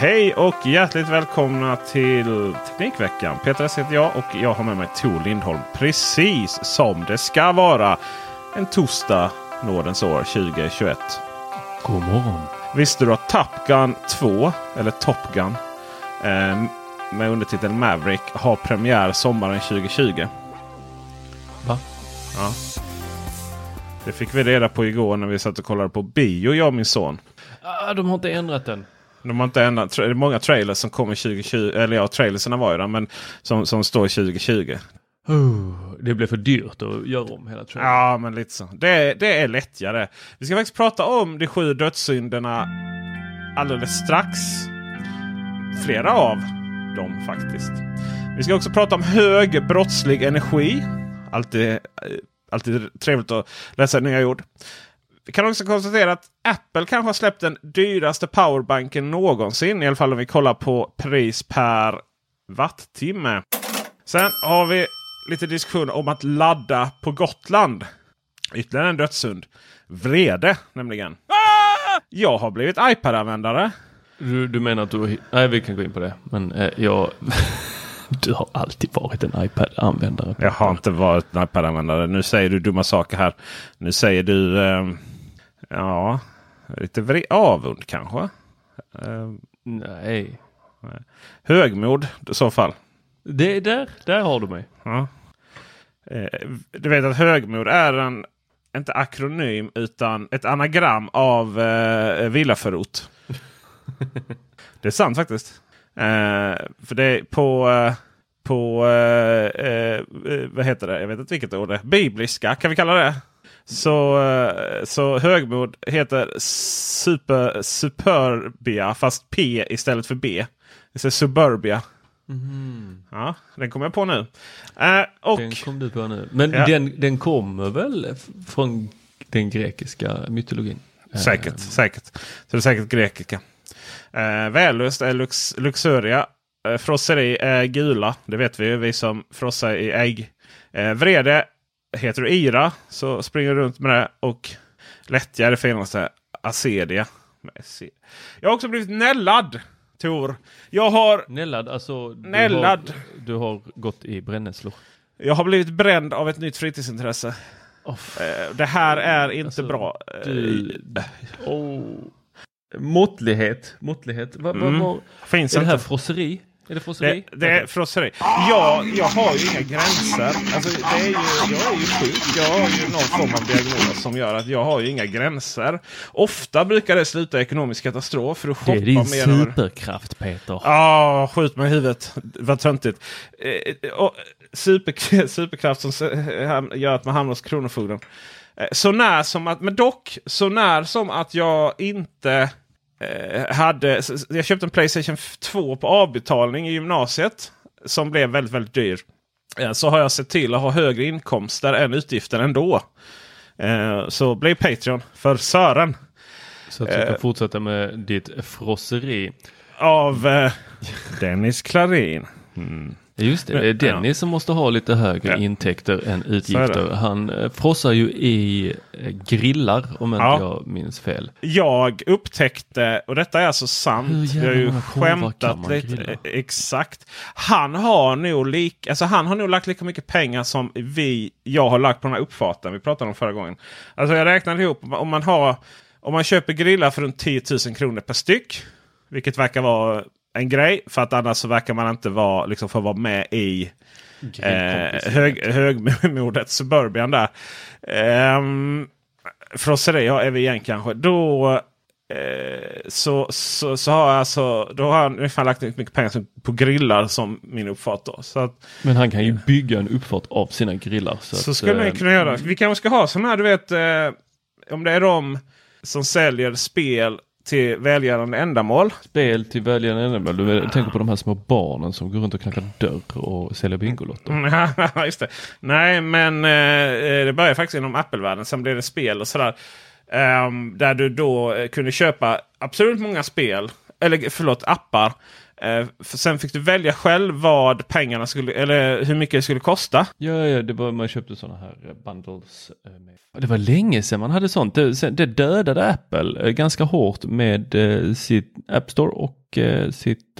Hej och hjärtligt välkomna till Teknikveckan. Peter S heter jag och jag har med mig Tor Lindholm. Precis som det ska vara en torsdag nådens år 2021. God morgon. Visste du att Top Gun 2, eller Top Gun, eh, med undertiteln Maverick har premiär sommaren 2020? Va? Ja. Det fick vi reda på igår när vi satt och kollade på bio, jag och min son. Ah, de har inte ändrat den. De har inte ändrat. Det är många trailers som kommer 2020. Eller ja, trailerserna var ju där. Men som, som står 2020. Oh, det blev för dyrt att göra om hela trailern. Ja, men lite så. Det, det är lättare. Vi ska faktiskt prata om de sju dödssynderna alldeles strax. Flera av dem faktiskt. Vi ska också prata om hög brottslig energi. Alltid, eh, alltid trevligt att läsa nya ord. Vi kan också konstatera att Apple kanske har släppt den dyraste powerbanken någonsin. I alla fall om vi kollar på pris per wattimme. Sen har vi lite diskussion om att ladda på Gotland. Ytterligare en dödssynd. Vrede nämligen. Jag har blivit iPad-användare. Du, du menar att du... Nej, vi kan gå in på det. Men eh, jag... du har alltid varit en iPad-användare. Jag har inte varit en iPad-användare. Nu säger du dumma saker här. Nu säger du... Eh, ja, lite avund kanske. Eh, Nej. högmod i så fall. Det, där, där har du mig. Ja. Eh, Du vet att högmod är en, inte akronym utan ett anagram av eh, villaförort. det är sant faktiskt. Eh, för det är på, eh, på eh, eh, vad heter det? Jag vet inte vilket ord det är. Bibliska kan vi kalla det. Så, eh, så högmod heter super, superbia fast P istället för B. Det är suburbia. Ja, den kommer jag på nu. Eh, och Den kom du på nu. Men Ja. den, den kommer väl från den grekiska mytologin? säkert, säkert. Så det är säkert grekiska. Eh, vällust är lux, luxuria. Eh, frosseri är gula. Det vet vi ju, vi som frossar i ägg. Eh, vrede heter du ira, så springer du runt med det. Och lättja är det finaste. Acedia. Jag har också blivit nällad, Tor. Jag har, Nällad, alltså du Nällad. Har, du har gått i brännässlor. jag har blivit bränd av ett nytt fritidsintresse. Oh, Eh, det här är inte Alltså, bra. Eh, du, oh. Måttlighet. Måttlighet. Vad, vad, Mm. vad, Finns är det här inte. frosseri? Är det frosseri? Det, det är frosseri. Ja, jag har ju inga gränser. Alltså, det är ju, jag är ju sjuk. Jag har ju någon form av diagnos som gör att jag har ju inga gränser. Ofta brukar det sluta i ekonomisk katastrof. För att Det är din superkraft Peter. Ja, skjut mig i huvudet. Vad töntigt. Eh, och super, superkraft som gör att man hamnar hos Kronofogden. Eh, så när som att, men dock så när som att jag inte hade... s- s- Jag köpte en Playstation 2 på avbetalning i gymnasiet. Som blev väldigt, väldigt dyr. Eh, så har jag sett till att ha högre inkomster än utgifter ändå. Eh, så bli Patreon för Sören. Så att du kan fortsätta med ditt frosseri. Av eh, Dennis Klarin. Just det, det är Dennis som måste ha lite högre Ja. intäkter än utgifter. Han eh, frossar ju i eh, grillar om inte Ja. jag minns fel. Jag upptäckte, och detta är alltså sant, jävla har ju skämtat lite. grilla? eh, Exakt. Han har nog lik, alltså han har nog lagt lika mycket pengar som vi, jag har lagt på den här uppfarten vi pratade om förra gången. Alltså jag räknade ihop, om man har om man köper grillar för runt 10 000 kronor per styck. Vilket verkar vara en grej. För att annars så verkar man inte vara, liksom, få vara med i eh, hög, högmodet Suburban där. Ehm, frosseri är vi igen kanske. Då, eh, så, så, så har jag alltså, då har jag ungefär lagt lika mycket pengar på grillar som min uppfart. Då. Så, att, Men han kan ju bygga en uppfart av sina grillar. Så, så att, skulle eh, man kunna göra. Vi kanske ska ha sådana här, du vet, eh, om det är de som säljer spel till välgörande ändamål. Spel till väljarna ändamål. Du vet, tänker på de här små barnen som går runt och knackar dörr och säljer Bingolotter. Mm, just det. Nej, men eh, det börjar faktiskt inom Apple-världen. Sen blev det spel och sådär. Ehm, där du då eh, kunde köpa absolut många spel. Eller förlåt, appar. Eh, sen fick du välja själv vad pengarna skulle, eller hur mycket det skulle kosta. Ja, ja, det var, man köpte sådana här eh, bundles. eh. Det var länge sedan man hade sånt. Det, det dödade Apple ganska hårt med sitt App Store och sitt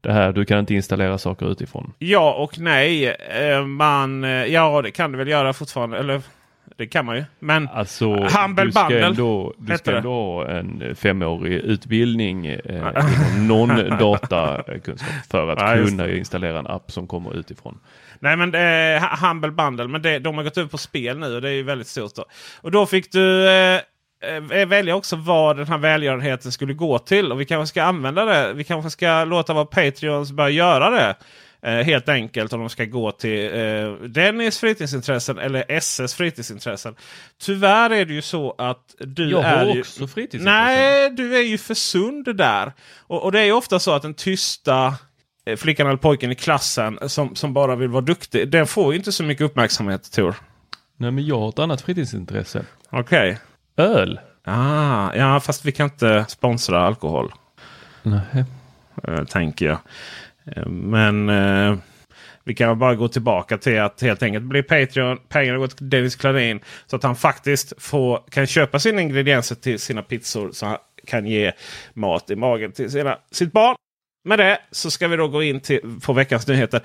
det här du kan inte installera saker utifrån. Ja och nej. Man, ja, det kan du väl göra fortfarande. Eller det kan man ju. Men Alltså, Humble du ska Bundle ändå, du ska det. ändå ha en femårig utbildning eh, någon datakunskap för att Ja, kunna installera en app som kommer utifrån. Nej men det är Hu- Humble Bundle. Men det, de har gått ut på spel nu och det är ju väldigt stort. Då. Och då fick du eh, eh, välja också vad den här välgörenheten skulle gå till. Och vi kanske ska använda det. Vi kanske ska låta våra Patreons börja göra det. Eh, helt enkelt om de ska gå till eh, Dennis fritidsintressen eller SS fritidsintressen. Tyvärr är det ju så att du Jag har är ju... också fritidsintressen. Nej, du är ju för sund där. Och, och det är ju ofta så att den tysta eh, flickan eller pojken i klassen som, som bara vill vara duktig. Den får ju inte så mycket uppmärksamhet Tor. Nej, men jag har ett annat fritidsintresse. Okej. Öl. Ah, ja, fast vi kan inte sponsra alkohol. Nej. eh, tänker jag. Eh, men eh, vi kan bara gå tillbaka till att helt enkelt bli Patreon. Pengarna går till Dennis Klarin. Så att han faktiskt får, kan köpa sina ingredienser till sina pizzor. Så han kan ge mat i magen till sina, sitt barn. Med det så ska vi då gå in till, på veckans nyheter.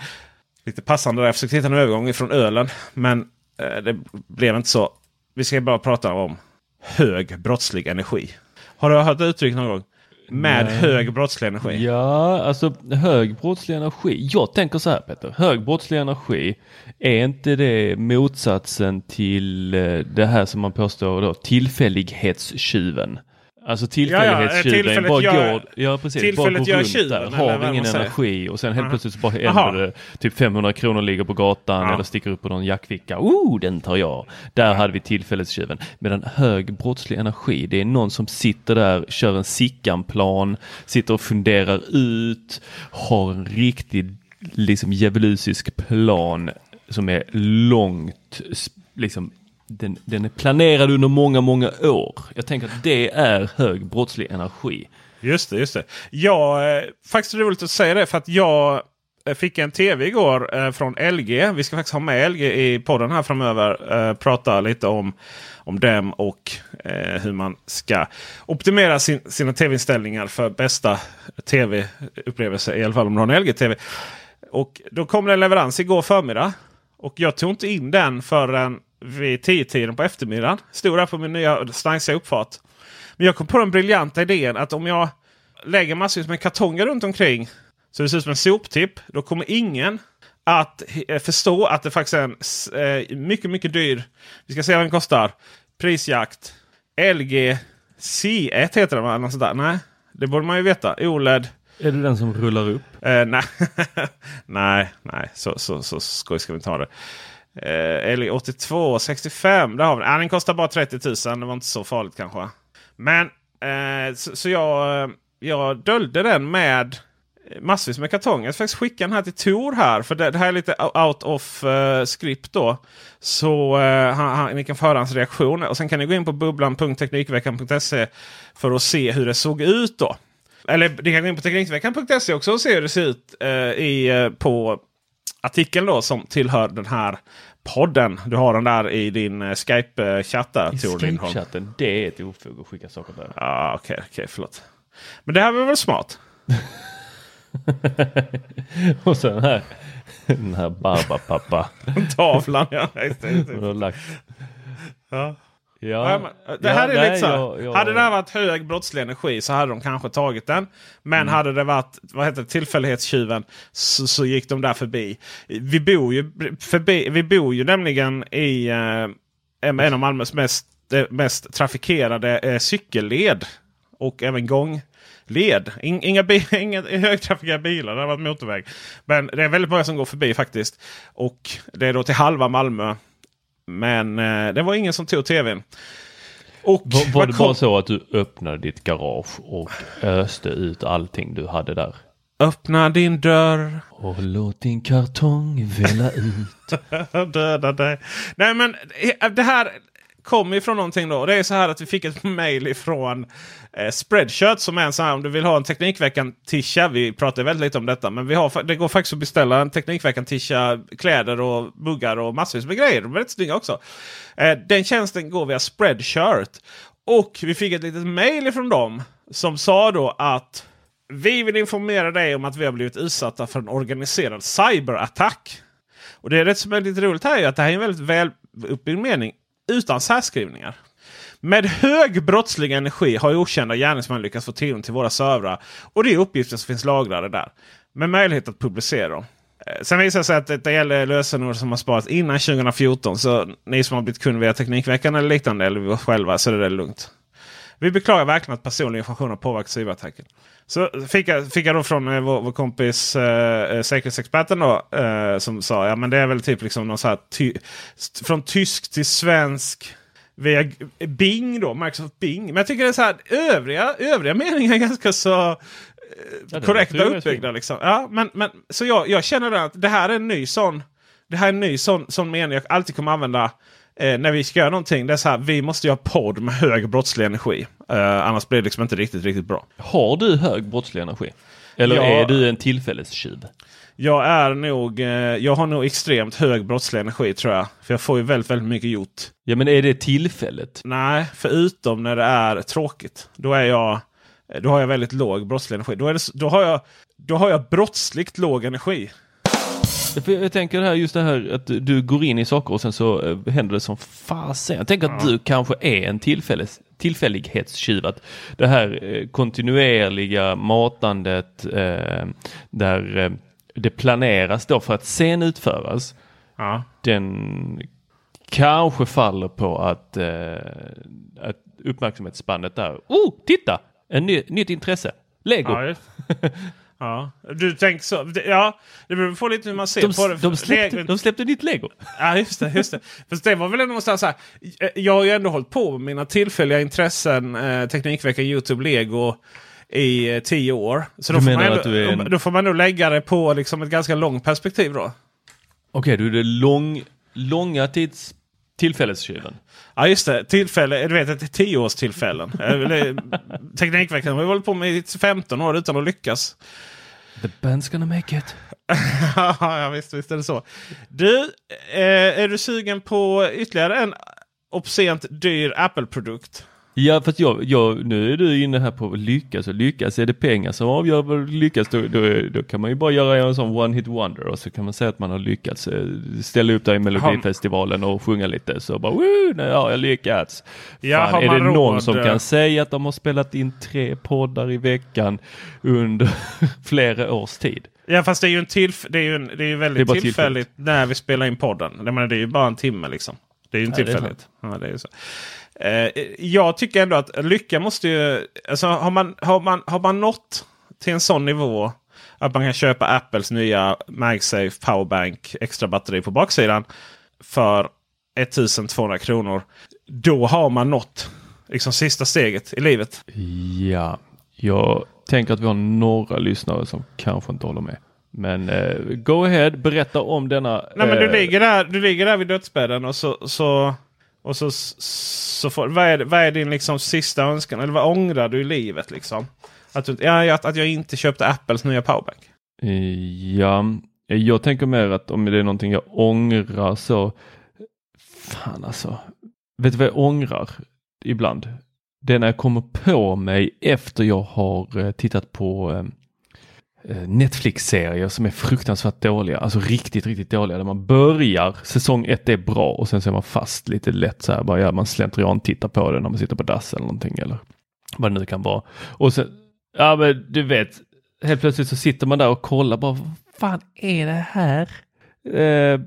Lite passande där. Jag försökte hitta en övergång från ölen. Men eh, det blev inte så. Vi ska bara prata om hög brottslig energi. Har du hört uttryck någon gång? Med Nej. hög brottslig energi? Ja, alltså hög brottslig energi. Jag tänker så här Peter, hög brottslig energi, är inte det motsatsen till eh, det här som man påstår då, tillfällighetstjuven? Alltså tillfällighetstjuven tillfället bara gör- går, ja, precis, tillfället bara går runt tjuven, där, har ingen energi och sen helt Aha. plötsligt så bara händer det typ 500 kronor ligger på gatan Ja. eller sticker upp på någon jackficka. Oh, den tar jag. Där hade vi tillfällighetstjuven. Medan hög brottslig energi, det är någon som sitter där, kör en Sickan-plan, sitter och funderar ut, har en riktig liksom djävulusisk plan som är långt, liksom den, den är planerad under många, många år. Jag tänker att det är hög brottslig energi. Just det, just det. Jag, eh, faktiskt roligt att säga det för att jag eh, fick en tv igår eh, från LG. Vi ska faktiskt ha med LG i podden här framöver. Eh, prata lite om, om dem och eh, hur man ska optimera sin, sina tv-inställningar för bästa tv-upplevelse. I alla fall om du har en LG-tv. Och då kom det en leverans igår förmiddag. Och jag tog inte in den förrän vid 10-tiden på eftermiddagen. Stod där på min nya stansiga uppfart. Men jag kom på den briljanta idén att om jag lägger massvis med kartonger runt omkring så det ser ut som en soptipp. Då kommer ingen att eh, förstå att det faktiskt är en eh, mycket, mycket dyr. Vi ska se vad den kostar. Prisjakt. LG C1 heter den va? Något sånt där. Nej, det borde man ju veta. OLED. Är det den som rullar upp? Eh, nej, nej, nej, så, så, så skoj ska vi ha det. Eh, 82 65. Där har vi den. Ja, den kostar bara 30 000. Det var inte så farligt kanske. Men eh, så, så jag, eh, jag döljde den med massvis med kartonger. Jag ska faktiskt skicka den här till Tor här. För det, det här är lite out of uh, script då. Så uh, han, han, ni kan få höra hans reaktion. Och sen kan ni gå in på bubblan.teknikveckan.se för att se hur det såg ut då. Eller ni kan gå in på Teknikveckan.se också och se hur det ser ut uh, i, på artikeln då som tillhör den här podden. Du har den där i din Skype-chatt där. I Skype-chatten, det är ett ofog att skicka saker där. Ja, ah, okej, okay, okay, förlåt. Men det här var väl smart? och sen här, den här Barbapappa. Tavlan ja. ja. Ja, det här ja, är nej, lite så jag, jag... Hade det här varit hög brottslig energi så hade de kanske tagit den. Men mm. hade det varit vad heter det, tillfällighetstjuven så, så, gick de där förbi. Vi bor ju, förbi, vi bor ju nämligen i eh, en av Malmös mest, eh, mest trafikerade eh, cykelled. Och även gång led. Inga, inga högtrafikerade bilar, det har varit motorväg. Men det är väldigt många som går förbi faktiskt. Och det är då till halva Malmö. Men eh, det var ingen som tog tvn. Och var, var det bara så att du öppnade ditt garage och öste ut allting du hade där? Öppna din dörr. Och låt din kartong välla ut. Döda dig. Nej men eh, det här kommer ifrån någonting då. Det är så här att vi fick ett mail ifrån eh, Spreadshirt som är en sån här om du vill ha en Teknikveckan tisha. Vi pratar väldigt lite om detta men vi har, det går faktiskt att beställa en Teknikveckan tisha. Kläder och muggar och massvis med grejer. De är rätt snygga också. Eh, den tjänsten går via Spreadshirt. Och vi fick ett litet mail ifrån dem som sa då att vi vill informera dig om att vi har blivit utsatta för en organiserad cyberattack. Och det är rätt som är lite roligt här är att det här är en väldigt väl uppbyggd mening utan särskrivningar. Med hög brottslig energi har okända gärningsmän lyckats få tillgång till våra servrar och de uppgifter som finns lagrade där. Med möjlighet att publicera dem. Sen visar det sig att det gäller lösenord som har sparats innan 2014. Så ni som har blivit kund via Teknikveckan eller liknande eller vi själva så är det lugnt. Vi beklagar verkligen att personlig information har påverkat cyberattacken. Så fick jag, fick jag då från eh, vår, vår kompis eh, eh, säkerhetsexperten då, eh, som sa ja men det är väl typ liksom någon så här ty från tysk till svensk via Bing då, Microsoft Bing. Men jag tycker det är så här övriga, övriga meningar är ganska så eh, ja, korrekta uppbyggda. Liksom. Ja, men, men, så jag, jag känner att det här är en ny sån det här är en ny sån, sån mening jag alltid kommer använda eh, när vi ska göra någonting. Det är så här, vi måste göra podd med hög brottslig energi. Eh, annars blir det liksom inte riktigt, riktigt bra. Har du hög brottslig energi? Eller ja, är du en tillfällestjuv? Jag är nog, eh, jag har nog extremt hög brottslig energi tror jag. För jag får ju väldigt, väldigt mycket gjort. Ja men är det tillfället? Nej, förutom när det är tråkigt. Då är jag då har jag väldigt låg brottslig energi. Då, är det, då, har, jag, då har jag brottsligt låg energi. Jag tänker här, just det här att du går in i saker och sen så eh, händer det som fasen. Jag tänker att du kanske är en tillfälles, tillfällighetstjuv. Att det här eh, kontinuerliga matandet eh, där eh, det planeras då för att sen utföras. Ja. Den kanske faller på att, eh, att uppmärksamhetsspannet där. Oh, titta! En ny, nytt intresse. Lego. Ja, Ja, du tänker så. Ja, det beror på lite hur man ser de, på det. De släppte, de släppte nytt lego. Ja, just det. Just det. Fast det var väl ändå någonstans så här. Jag har ju ändå hållit på med mina tillfälliga intressen. Eh, Teknikveckan, Youtube, Lego i eh, tio år. Så då får, man ändå, en... då får man nog lägga det på liksom ett ganska långt perspektiv då. Okej, okay, du är det lång, långa tids tillfällestjuven. Ja just det, tillfälle, du vet ett tioårstillfällen. Teknikveckan har vi hållit på med i 15 år utan att lyckas. The band's gonna make it. ja visst, visst är det så. Du, eh, är du sugen på ytterligare en obscent dyr Apple-produkt? Ja, fast jag, jag, nu är du inne här på lyckas och lyckas. Är det pengar som avgör vad du lyckas då, då, då, kan man ju bara göra en sån one hit wonder och så kan man säga att man har lyckats. Eh, ställa upp där i Melodifestivalen och sjunga lite så bara woo, nu har jag lyckats. Ja, Fan, är det råd? någon som kan säga att de har spelat in tre poddar i veckan under flera års tid? Ja fast det är ju, en tillf det är ju, en, det är ju väldigt det är tillfälligt, tillfälligt när vi spelar in podden. Det, är ju bara en timme liksom. Det är ju en ja, tillfälligt. Ja, det är så. Eh, jag tycker ändå att lycka måste ju... Alltså har man, har, man, har man nått till en sån nivå att man kan köpa Apples nya MagSafe Powerbank extra batteri på baksidan för 1200 kronor. Då har man nått liksom sista steget i livet. Ja, jag tänker att vi har några lyssnare som kanske inte håller med. Men eh, go ahead, berätta om denna. Nej men du eh, ligger där, du ligger där vid dödsbädden och så, så, och så, så får, vad, är, vad är din liksom sista önskan? Eller vad ångrar du i livet liksom? Att, du, ja, att, att jag inte köpte Apples nya powerbank. Eh, ja, eh, jag tänker mer att om det är någonting jag ångrar så. Fan alltså. Vet du vad jag ångrar ibland? Det är när jag kommer på mig efter jag har eh, tittat på eh, Netflix-serier som är fruktansvärt dåliga. Alltså riktigt, riktigt dåliga. Där man börjar, säsong ett är bra och sen så är man fast lite lätt så här. Bara, ja, man slentrian tittar på det när man sitter på dass eller någonting eller vad det nu kan vara. Och sen, ja men du vet, helt plötsligt så sitter man där och kollar bara, vad fan är det här? Eh,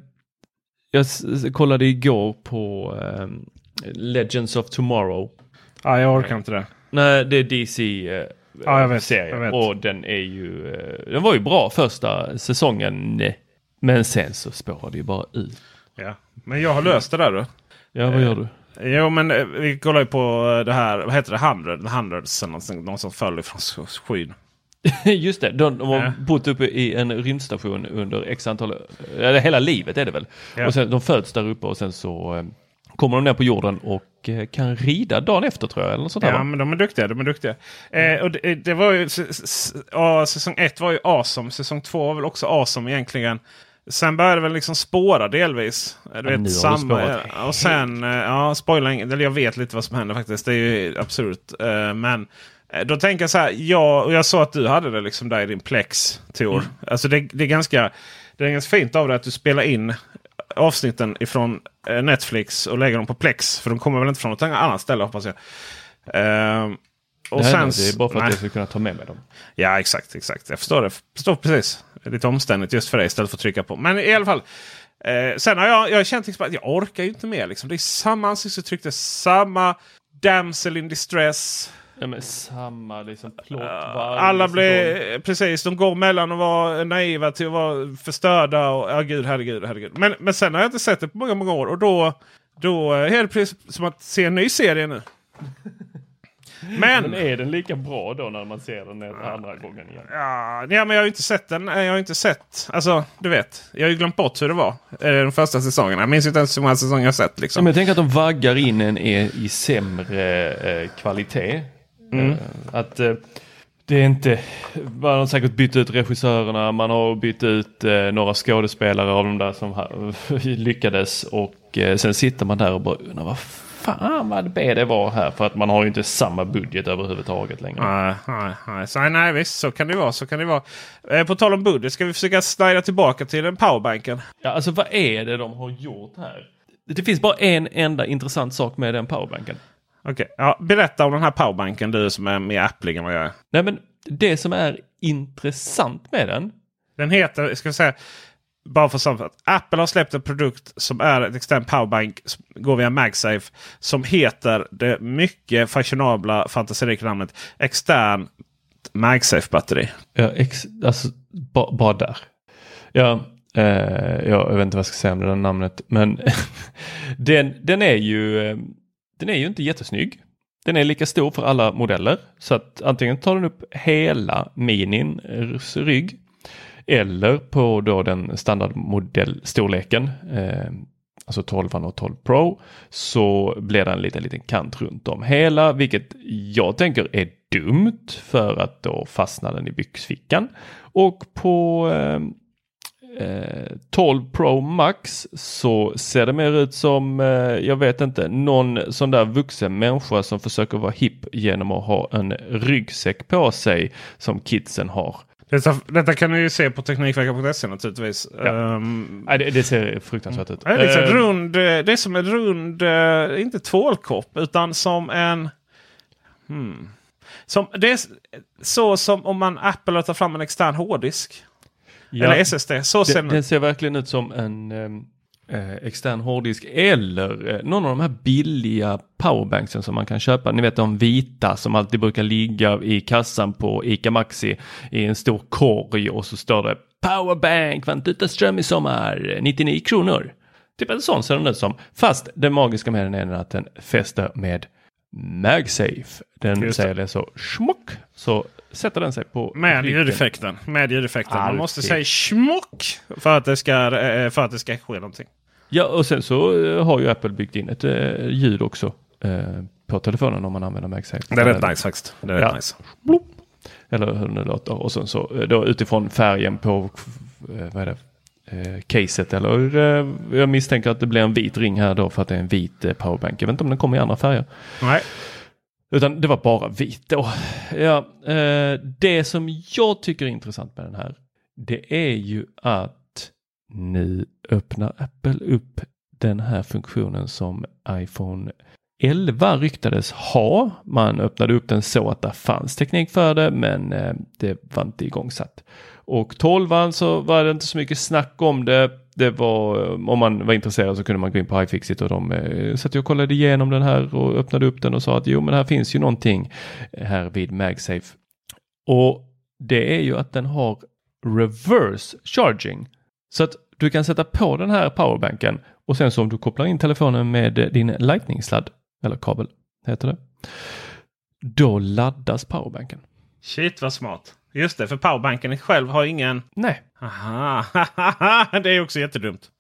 jag kollade igår på eh, Legends of Tomorrow. Ja, jag orkar inte det. Nej, det är DC eh, Ja, jag vet, serie jag vet. och den är ju, eh, den var ju bra första säsongen. eh, Men sen så spårade det ju bara ut. Ja. Men jag har löst det där du. Ja, vad gör du? Jo men eh, vi kollar ju på eh, det här, vad heter det, Hundred? Hundreds eller någon som föll ifrån skyn. Just det, de, de har Ja. bott uppe i en rymdstation under x antal, eller hela livet är det väl. Ja. Och sen de föds där uppe och sen så eh, kommer de ner på jorden och eh, kan rida dagen efter tror jag. Eller något sånt Ja men de är duktiga. De är duktiga. Eh, och det, det var ju, ja, säsong ett var ju awesome. Säsong två var väl också awesome egentligen. Sen började det väl liksom spåra delvis. Du nu har vet, det samma, och sen, eh, ja spoila inget. Eller jag vet lite vad som händer faktiskt. Det är ju absurt. Eh, men eh, då tänker jag så här. Jag, och jag sa att du hade det liksom där i din Plex Tor. Mm. Alltså det, det är ganska det är ganska fint av dig att du spelar in avsnitten ifrån eh, Netflix och lägger dem på Plex. För de kommer väl inte från något annat ställe hoppas jag. Ehm, och Nej, sen, nej, det är bara för att nej. jag ska kunna ta med mig dem. Ja exakt, exakt. Jag förstår det. Förstår precis. Det är lite omständigt just för dig istället för att trycka på. Men i alla fall. Eh, sen har jag, jag har känt liksom att jag orkar ju inte mer. Liksom. Det är samma ansiktsuttryck. Det är samma damsel in distress. Ja, men samma liksom plott Alla blir precis. De går mellan att vara naiva till att vara förstörda. Och, ja gud, herregud, herregud. Men, men sen har jag inte sett det på många, många år. Och då, då är det precis som att se en ny serie nu. Men... Men är den lika bra då när man ser den en andra gången igen? Ja, ja, men jag har ju inte sett den. Jag har ju inte sett. Alltså, du vet. Jag har ju glömt bort hur det var. eh, De första säsongerna. Jag minns inte ens hur många säsonger jag har sett. Ja, Liksom. men jag tänker att de vaggar in en i, i sämre eh, kvalitet. Eh, att eh, det är inte, man har säkert bytt ut regissörerna, man har bytt ut eh, några skådespelare av de där som lyckades och sen sitter man där och bara undrar vad fan vad B det var här för att man har ju inte samma budget överhuvudtaget längre. Nej, nej, nej. Så, nej, visst. Så kan det vara. Så kan det vara. Eh, på tal om budget. Ska vi försöka slida tillbaka till den powerbanken? Ja, alltså vad är det de har gjort här? Det finns bara en enda intressant sak med den powerbanken. Okej. Ja, berätta om den här powerbanken. Du som är mer applig än vad jag är. Nej men det som är intressant med den Den heter, ska vi säga, bara för sammanfatt. Apple har släppt en produkt som är ett extern powerbank. Som går via MagSafe. Som heter det mycket fashionabla fantasirika namnet extern MagSafe-batteri. Ja, ex, alltså ba, bara där. Ja, eh, ja, jag vet inte vad jag ska säga om det där namnet, men den, den är ju eh, den är ju inte jättesnygg. Den är lika stor för alla modeller så att antingen tar den upp hela minins eh, rygg eller på då den standardmodellstorleken, eh, alltså 12 och 12 Pro, så blir det en liten, liten kant runt om hela, vilket jag tänker är dumt för att då fastnar den i byxfickan. Och på eh, 12 Pro Max så ser det mer ut som, eh, jag vet inte, någon sån där vuxen människa som försöker vara hipp genom att ha en ryggsäck på sig som kidsen har. Detta, detta kan ni ju se på Teknikveckan.se naturligtvis. Ja. Ehm, Nej, det, det ser fruktansvärt ut. det, är liksom Eh, rund, eh, det är som en rund, eh, inte tvålkopp, utan som en... Hmm. Som, det är så som om man Apple tar fram en extern hårddisk. Ja, Eller SSD. Så det, den ser verkligen ut som en ehm, eh, extern hårddisk eller eh, någon av de här billiga powerbanksen som man kan köpa. Ni vet de vita som alltid brukar ligga i kassan på ICA Maxi i en stor korg och så står det Powerbank, vann utan ström i sommar, 99 kronor. Typ en sån ser den ut som. Fast det magiska med den är att den fäster med MagSafe. Den det. säger det så smock så sätter den sig på Med ljudeffekten. Med ljudeffekten. Man måste säga smock för att det ska, eh, för att det ska ske någonting. Ja, och sen så eh, har ju Apple byggt in ett eh, ljud också eh, på telefonen om man använder MagSafe. Det är rätt nice faktiskt. Det är rätt Ja. nice. Eller hur det nu låter. Och sen så då utifrån färgen på vad är det? Eh, caset eller jag misstänker att det blir en vit ring här då för att det är en vit powerbank. Jag vet inte om den kommer i andra färger. Nej. Utan det var bara vit då. Ja, eh, det som jag tycker är intressant med den här. Det är ju att nu öppnar Apple upp den här funktionen som iPhone 11 ryktades ha. Man öppnade upp den så att det fanns teknik för det men eh, det var inte igångsatt. Och 12 så var det inte så mycket snack om det. Det var, om man var intresserad så kunde man gå in på Hifixit och de eh, satt och kollade igenom den här och öppnade upp den och sa att jo men här finns ju någonting här vid MagSafe. Och det är ju att den har reverse charging. Så att du kan sätta på den här powerbanken och sen så om du kopplar in telefonen med din lightning-sladd eller kabel heter det. Då laddas powerbanken. Shit vad smart. Just det, för powerbanken själv har ingen... Nej, Aha, det är också jättedumt.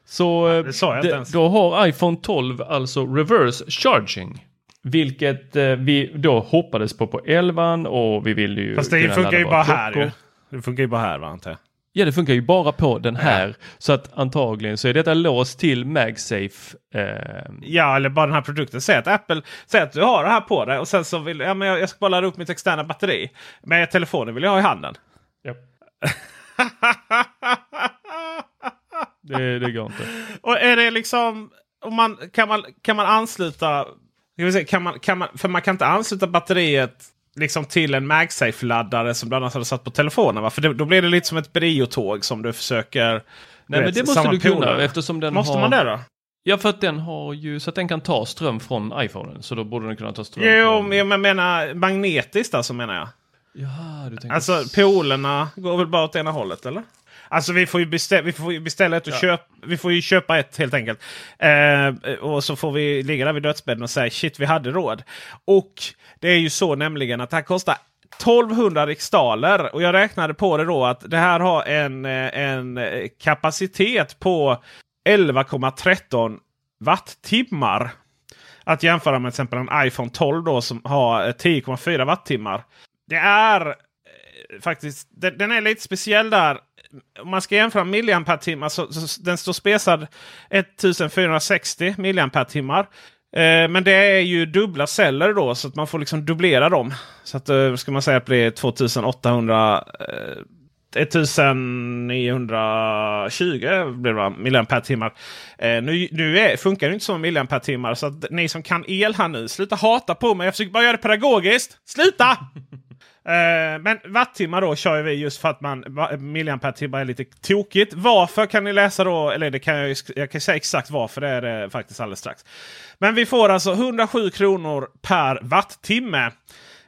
så eh, det ens. då har iPhone 12 alltså reverse charging. Vilket eh, vi då hoppades på på 11 och vi ville ju Fast det funkar ju bara här ju. Det funkar ju bara här va, antar jag. Ja, det funkar ju bara på den här. Så att antagligen så är detta låst till MagSafe. Eh, Ja, eller bara den här produkten. Säg att Apple säger att du har det här på dig och sen så vill ja, men jag, jag ska bara ladda upp mitt externa batteri. Men telefonen vill jag ha i handen. ja. det, det går inte. Och är det liksom... Om man, kan, man, kan man ansluta... Kan man, kan man, för man kan inte ansluta batteriet liksom till en MagSafe-laddare som bland annat hade satt på telefonen. Va? För det, då blir det lite som ett Brio-tåg som du försöker... Nej, du men vet, det måste du kunna polare. eftersom den Måste har... man det då? Ja, för att den har ju så att den kan ta ström från iPhonen. Så då borde den kunna ta ström Jo, från... men jag menar magnetiskt alltså menar jag. Jaha, du tänker... Alltså polerna går väl bara åt ena hållet eller? Alltså vi får ju beställa, vi får beställa ett och köpa. Vi får ju köpa ett helt enkelt. Eh, och så får vi ligga där vid dödsbädden och säga shit vi hade råd. Och det är ju så nämligen att det här kostar 1200 riksdaler. Och jag räknade på det då att det här har en, eh, en eh, kapacitet på 11,13 wattimmar. Att jämföra med till exempel en iPhone 12 då som har eh, 10,4 wattimmar. Det är eh, faktiskt, den, den är lite speciell där. Om man ska jämföra milliampere-timmar så, så den står spesad 1460 milliampere-timmar. Eh, men det är ju dubbla celler då så att man får liksom dubblera dem. Så att eh, ska man säga att det blir 2800 eh, 1920 blir det milliampere-timmar. Eh, nu nu är, funkar det inte som milliampere-timmar så att ni som kan el här nu, sluta hata på mig. Jag försöker bara göra det pedagogiskt. Sluta! Eh, men wattimmar då kör vi just för att man milliampere-timmar är lite tokigt. Varför kan ni läsa då? Eller det kan jag, jag kan säga exakt varför det är det faktiskt alldeles strax. Men vi får alltså 107 kronor per wattimme.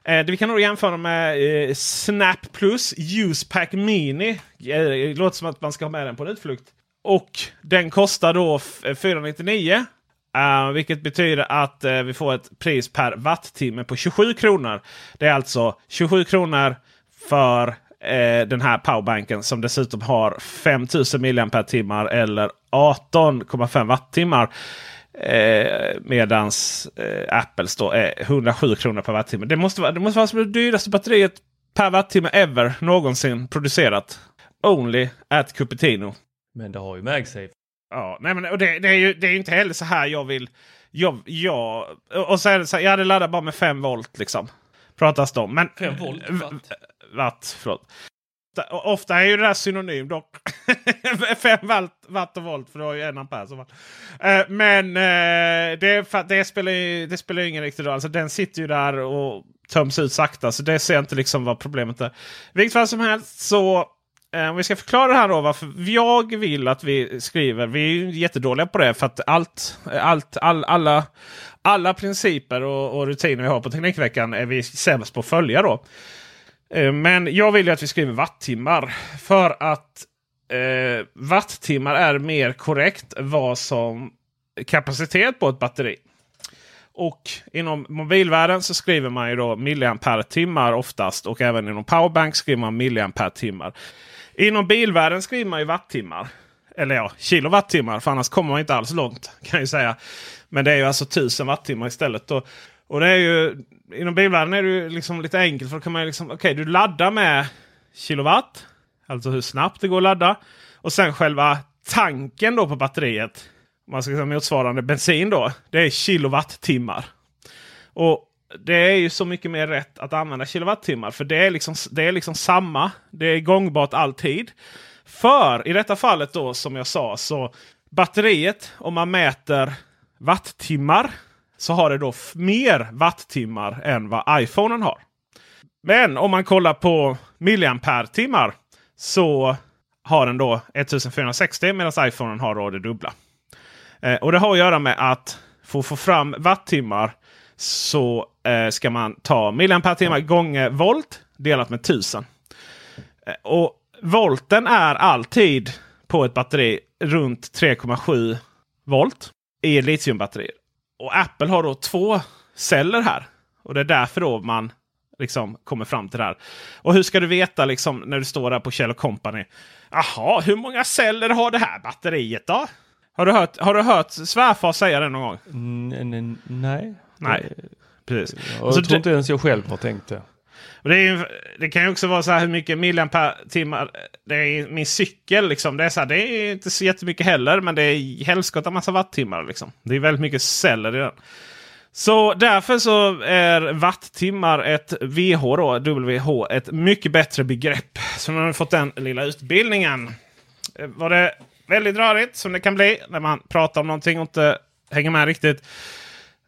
Eh, det vi kan nog jämföra med eh, Snap Plus Usepack Mini. Eh, det låter som att man ska ha med den på en utflykt. Och den kostar då 499. Uh, vilket betyder att uh, vi får ett pris per wattimme på 27 kronor. Det är alltså 27 kronor för uh, den här powerbanken som dessutom har 5000 mAh eller 18,5 wattimmar. Eh, medans eh, Apples då är 107 kronor per wattimme. Det måste vara det, måste vara som det dyraste batteriet per wattimme ever någonsin producerat. Only at Cupertino. Men det har ju MagSafe. Ja, nej men och det, det är ju det är inte heller så här jag vill. Jag, jag, och så är det så här, jag hade laddat bara med 5 volt liksom. Pratas det om. Men, 5 volt, watt. Watt, förlåt. Ofta är ju det där synonym dock. 5 watt, watt och volt för du har ju en ampere. Som watt. Eh, Men eh, det, det, spelar ju, det spelar ju ingen riktig roll. Alltså, den sitter ju där och töms ut sakta. Så det ser jag inte liksom vad problemet är. Vilket fall som helst så Eh, om vi ska förklara det här då varför jag vill att vi skriver. Vi är ju jättedåliga på det för att allt, allt, all, alla, alla principer och, och rutiner vi har på Teknikveckan är vi sämst på att följa då. Eh, men jag vill ju att vi skriver wattimmar för att eh, wattimmar är mer korrekt vad som kapacitet på ett batteri. Och inom mobilvärlden så skriver man ju då milliampere-timmar oftast. Och även inom powerbank skriver man milliampere-timmar. Inom bilvärlden skriver man ju wattimmar. Eller ja, kilowattimmar. För annars kommer man inte alls långt kan jag säga. Men det är ju alltså tusen wattimmar istället. Och, Och det är ju, inom bilvärlden är det ju liksom lite enkelt. För då kan man ju liksom, okej okay, du laddar med kilowatt. Alltså hur snabbt det går att ladda. Och sen själva tanken då på batteriet. Om man ska säga motsvarande bensin då. Det är kilowattimmar. Och det är ju så mycket mer rätt att använda kilowattimmar. För det är liksom, det är liksom samma. Det är gångbart alltid. För i detta fallet då som jag sa så batteriet om man mäter wattimmar så har det då mer wattimmar än vad iPhonen har. Men om man kollar på milliampere-timmar så har den då 1460 medan iPhonen har då det dubbla. Eh, och det har att göra med att för att få fram wattimmar så eh, ska man ta milliampere-timmar gånger volt delat med 1000. Eh, och volten är alltid på ett batteri runt 3,7 volt i litiumbatterier. Och Apple har då två celler här. Och det är därför då man liksom kommer fram till det här. Och hur ska du veta liksom när du står där på Kjell Company? Jaha, hur många celler har det här batteriet då? Har du hört, har du hört svärfar säga det någon gång? Mm, nej. Nej, precis. Jag alltså, tror inte ens jag själv har tänkt det. Det, ju, det, kan ju också vara så här hur mycket milliampere-timmar det är i min cykel. Liksom. Det, är så här, det är inte så jättemycket heller, men det är helskotta massa wattimmar. Liksom. Det är väldigt mycket celler i den. Så därför så är wattimmar ett VH, då, WH, ett mycket bättre begrepp. Så nu har vi fått den lilla utbildningen. Eh, var det väldigt rörigt som det kan bli när man pratar om någonting och inte hänger med riktigt.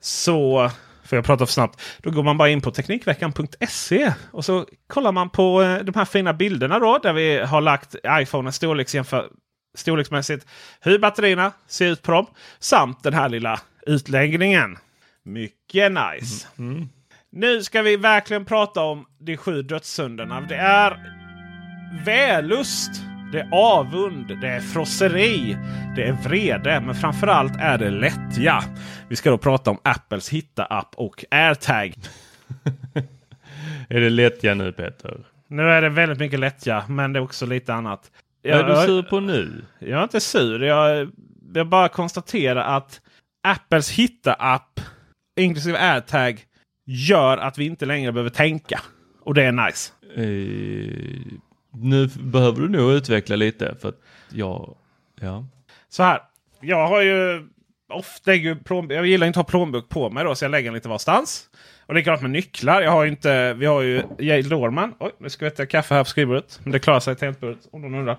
Så för jag pratar för snabbt. Då går man bara in på Teknikveckan.se och så kollar man på eh, de här fina bilderna då där vi har lagt iPhonens storleksjämför storleksmässigt hur batterierna ser ut på dem. Samt den här lilla utläggningen. Mycket nice. Mm. Mm. Nu ska vi verkligen prata om de sju dödssynderna. Det är vällust det är avund, det är frosseri, det är vrede, men framförallt är det lättja. Vi ska då prata om Apples Hitta-app och AirTag. är det lättja nu Peter? Nu är det väldigt mycket lättja, men det är också lite annat. Vad är du sur på nu? Jag är inte sur. Jag, jag bara konstaterar att Apples Hitta-app, inklusive AirTag, gör att vi inte längre behöver tänka. Och det är nice. Uh, nu behöver du nog utveckla lite för att jag, ja. Så här. Jag har ju ofta, jag gillar inte att ha plånbok på mig då så jag lägger den lite varstans. Och likadant med nycklar. Jag har inte, vi har ju Yale Dorman. Oj, nu ska jag kaffe här på skrivbordet. Men det klarar sig tangentbordet om någon undrar.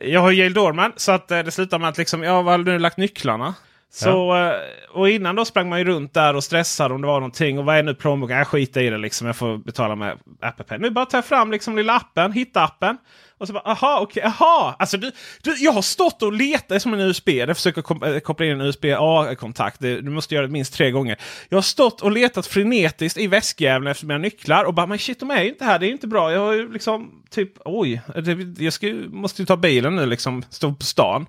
Jag har Yale Dorman så att eh, det slutar med att liksom, jag har nu lagt nycklarna. Så, ja. Eh, och innan då sprang man ju runt där och stressade om det var någonting. Och vad är nu plånboken? Jag skiter i det liksom. Jag får betala med Apple Pay. Nu bara tar jag fram liksom lilla appen, hitta appen. Och så bara, aha, okej, okay, aha! Alltså du, du, jag har stått och letat som en USB. Jag försöker eh, koppla in en USB-A-kontakt. Du måste göra det minst tre gånger. Jag har stått och letat frenetiskt i väskjäveln efter mina nycklar. Och bara, men shit, de är ju inte här. Det är inte bra. Jag har ju liksom, typ, oj. Jag ska, måste ju ta bilen nu liksom. Stå på stan.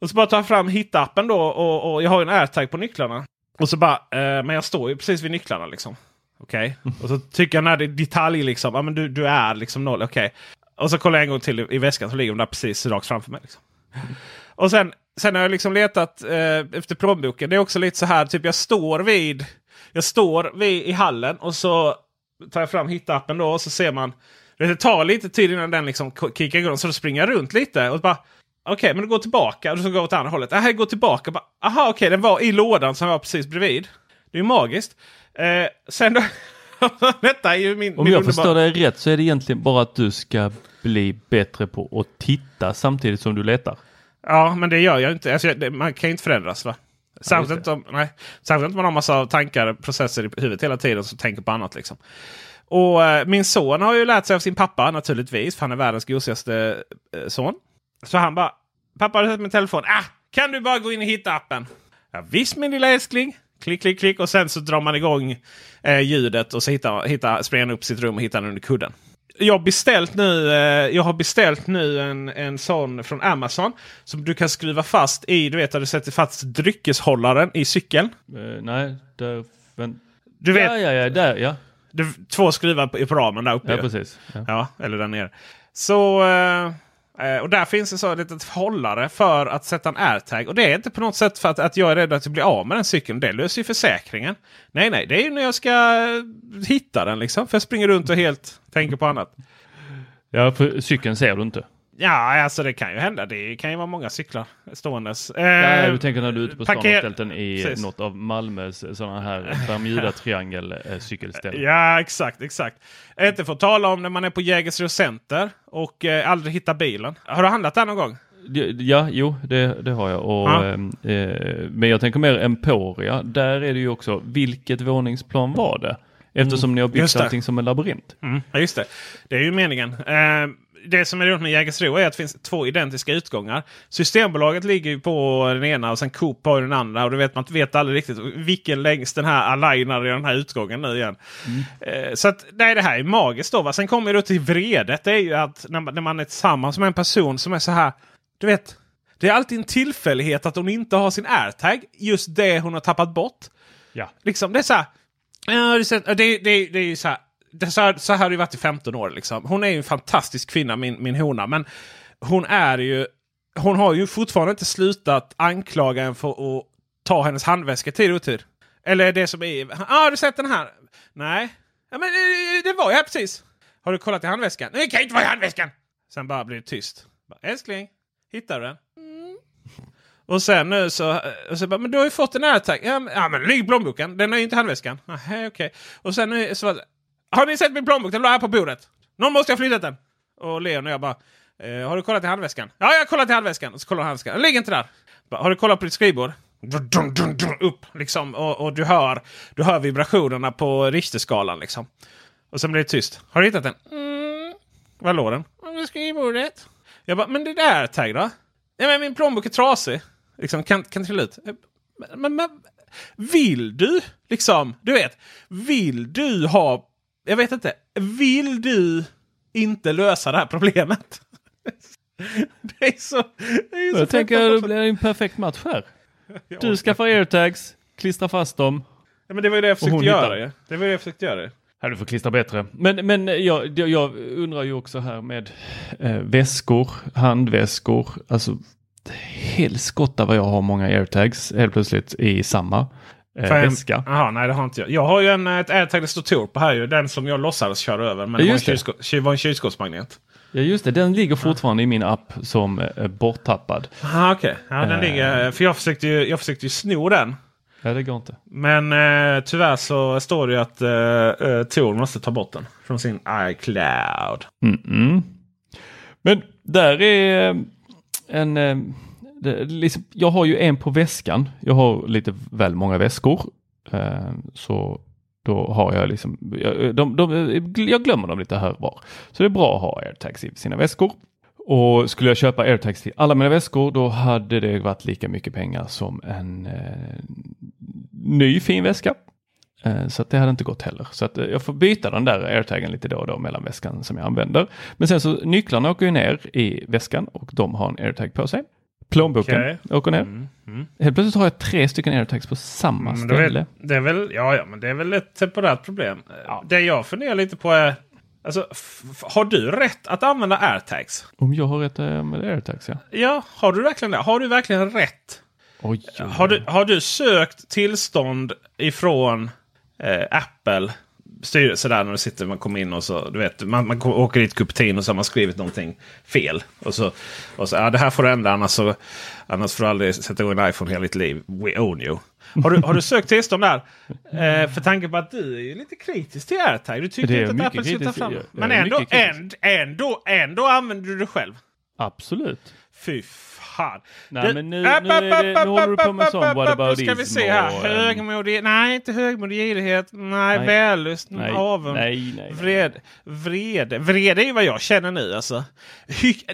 Och så bara tar jag fram hittappen då och, och jag har en airtag på nycklarna. Och så bara, eh, men jag står ju precis vid nycklarna liksom. Okej. Okay. Och så tycker jag när det är detalj liksom, ja men du, du är liksom noll, okej. Okay. Och så kollar jag en gång till i, i väskan så ligger de där precis rakt framför mig. Liksom. Och sen, sen har jag liksom letat eh, efter plånboken. Det är också lite så här, typ jag står vid, jag står vid i hallen och så tar jag fram hittappen då och så ser man. Det tar lite tid innan den liksom kickar igång så då springer jag runt lite och bara Okej, okay, men gå tillbaka. Och så går åt andra hållet. Aha, gå tillbaka. Bara, aha, okej, okay, den var i lådan som var precis bredvid. Det är ju magiskt. Eh, sen då... Detta är ju min... Om min jag underbar... förstår dig rätt så är det egentligen bara att du ska bli bättre på att titta samtidigt som du letar. Ja, men det gör jag inte. Alltså, det, man kan ju inte förändras va? Särskilt inte om, nej, särskilt inte om man har massa tankar, processer i huvudet hela tiden som tänker på annat. Liksom. Och eh, Min son har ju lärt sig av sin pappa naturligtvis. För han är världens gosigaste eh, son. Så han bara, pappa har sett min telefon? Ah, kan du bara gå in och hitta appen? Ja, visst min lilla älskling. Klick, klick, klick och sen så drar man igång eh, ljudet och så hittar, hittar, springer han upp sitt rum och hittar den under kudden. Jag beställt nu, eh, jag har beställt nu en, en sån från Amazon. Som du kan skruva fast i, du vet, har du sätter fast dryckeshållaren i cykeln? Uh, nej, där Men, Du vet, ja, ja, ja, där, ja. du, två skruvar på, på ramen där uppe. Ja, precis. Ja. Ja, eller där nere. Så, eh, Eh, och där finns det så ett litet hållare för att sätta en airtag. Och det är inte på något sätt för att, att jag är rädd att jag blir av med den cykeln. Det löser ju försäkringen. Nej, nej, det är ju när jag ska eh, hitta den liksom. För jag springer runt och helt tänker på annat. ja, för cykeln ser du inte. Ja, alltså det kan ju hända. Det kan ju vara många cyklar ståendes. Eh, Ja, du tänker när du är ute på stan och ställt den i Precis. något av Malmös sådana här Bermuda-triangel eh. Ja, exakt, exakt. Inte för att tala om när man är på Jägersro Center och eh, aldrig hittar bilen. Har du handlat där någon gång? Ja, jo, det, det har jag. Och, Ja. ehm, eh, men jag tänker mer Emporia. Där är det ju också, vilket våningsplan var det? Eftersom ni har byggt Mm. Allting som en labyrint. Mm, ja, just det. Det är ju meningen. Eh, det som är roligt med Jägersro är att det finns två identiska utgångar. Systembolaget ligger ju på den ena och sen Coop på den andra. Och du vet, man vet aldrig riktigt vilken längs den här alignar i den här utgången nu igen. Eh, så att, nej, det här är magiskt då. Va? Sen kommer det till vredet. Det är ju att när man, när man är tillsammans med en person som är så här. Du vet, det är alltid en tillfällighet att hon inte har sin airtag. Just det hon har tappat bort. Ja. Liksom, det är så här. Det är ju så här. Det, så, här, så här har det varit i 15 år. Liksom. Hon är ju en fantastisk kvinna, min, min hona. Men hon är ju... Hon har ju fortfarande inte slutat anklaga en för att ta hennes handväska tid och otid. Eller det som är... Ja, ah, har du sett den här? Nej. Ja, men eh, det var ju här precis. Har du kollat i handväskan? Nej, det kan inte vara i handväskan! Sen bara blir det tyst. Älskling, hittar du den? Och sen nu så, och så bara, men du har ju fått en airtag. Ja, men, ja, men den ligger i plånboken. Den är ju inte i handväskan. Nähä, okej. Och sen nu så Har ni sett min plånbok? Den låg här på bordet. Någon måste ha flyttat den. Och Leon och jag bara, eh, har du kollat i handväskan? Ja, jag har kollat i handväskan. Och så kollar han handväskan. Den ligger inte där. Bara, har du kollat på ditt skrivbord? Dun, dun, dun, upp liksom. Och, och du, hör, du hör vibrationerna på Richterskalan liksom. Och sen blir det tyst. Har du hittat den? Mm. Var låg den? Under skrivbordet. Jag bara, men det där tag då? Ja, men min plånbok är trasig. Liksom, kan, kan trilla ut. Men, men, men, vill du, liksom, du vet, vill du ha, jag vet inte, vill du inte lösa det här problemet? det är så... Det är så Jag tänker att det blir en perfekt match här. Du skaffar airtags, klistrar fast dem. Ja, men det var ju det jag försökte hittar. göra ju. Det var det jag försökte göra. Ja, du får klistra bättre. Men, men jag, jag, jag undrar ju också här med eh, väskor, handväskor. Alltså helskotta vad jag har många airtags helt plötsligt i samma eh, väska. Jaha, nej det har inte jag. Jag har ju en, ett AirTag det står Tor på här ju. Den som jag låtsades köra över. Men Ja, det var en, just det. var en kylskåpsmagnet. Ja just det, den ligger fortfarande i min app som eh, borttappad. Aha, okej. Ja, den Eh. ligger... För jag försökte ju, jag försökte ju sno den. Ja det går inte. Men eh, tyvärr så står det ju att eh, eh, Tor måste ta bort den från sin iCloud. Mm-mm. Men där är eh, en... Det, liksom, jag har ju en på väskan. Jag har lite väl många väskor. Eh, så då har jag liksom, jag, de, de, jag glömmer dem lite här och var. Så det är bra att ha airtags i sina väskor. Och skulle jag köpa airtags till alla mina väskor då hade det varit lika mycket pengar som en eh, ny fin väska. Eh, Så att det hade inte gått heller. Så att eh, jag får byta den där airtagen lite då och då mellan väskan som jag använder. Men sen så nycklarna åker ju ner i väskan och de har en airtag på sig. Plånboken Okej. åker ner. Mm, mm. Helt plötsligt har jag tre stycken airtags på samma Men det, är ställe. det är väl, ja, ja, men det är väl ett temporärt problem. Eh, Det jag funderar lite på är, alltså, har du rätt att använda airtags? Om jag har rätt eh, med airtags ja. Ja, har du verkligen det? Har du verkligen rätt? Oj, oj, Har du, har du sökt tillstånd ifrån eh, Apple styrelse där när du sitter, man kommer in och så, du vet, man, man åker dit kupetin och så har man skrivit någonting fel. Och så, och så ja, det här får du ändra annars, så, annars får du aldrig sätta igång en iPhone hela ditt liv. We own you. Har du, har du sökt tillstånd där? Eh, för tanke på att du är lite kritisk till AirTag. Du tycker inte att Apple ska ta fram Men ändå, ändå, ändå, ändå använder du det själv. Absolut. Fy fan. Nej, Du- men nu- App, nu är det- nu håller du på med app, sån whataboutism Nu ska vi se här. och, Högmodig. Nej, inte högmodig girighet. Nej, Nej. vällust. Nej, Avund. nej, nej. Vred, vrede. Vrede är ju vad jag känner nu alltså.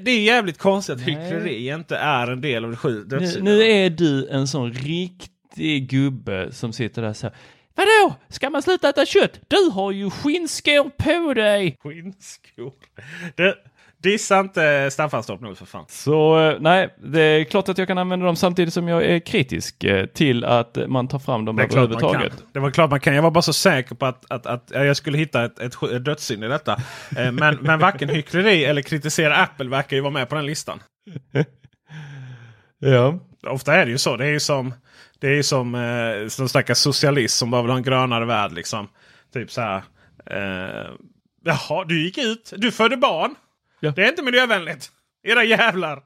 Det är jävligt konstigt att hyckleri inte är en del av de sju Nu, nu är du en sån riktig gubbe som sitter där så här. Vadå? Ska man sluta äta kött? Du har ju skinnskor på dig! Skinnskor. Det, Dissa inte Staffanstorp nu för fan. Så eh, nej, det är klart att jag kan använda dem samtidigt som jag är kritisk eh, till att man tar fram dem Det överhuvudtaget. Det var klart man kan. Jag var bara så säker på att, att, att jag skulle hitta ett, ett, dödssynd i detta. Eh, men, men varken hyckleri eller kritisera Apple verkar ju vara med på den listan. Ja. Ofta är det ju så. Det är ju som, det är ju som eh, som stackars socialist som bara vill ha en grönare värld. Liksom. Typ så här. Eh, Jaha, du gick ut. Du födde barn. Ja. Det är inte miljövänligt. Era jävlar.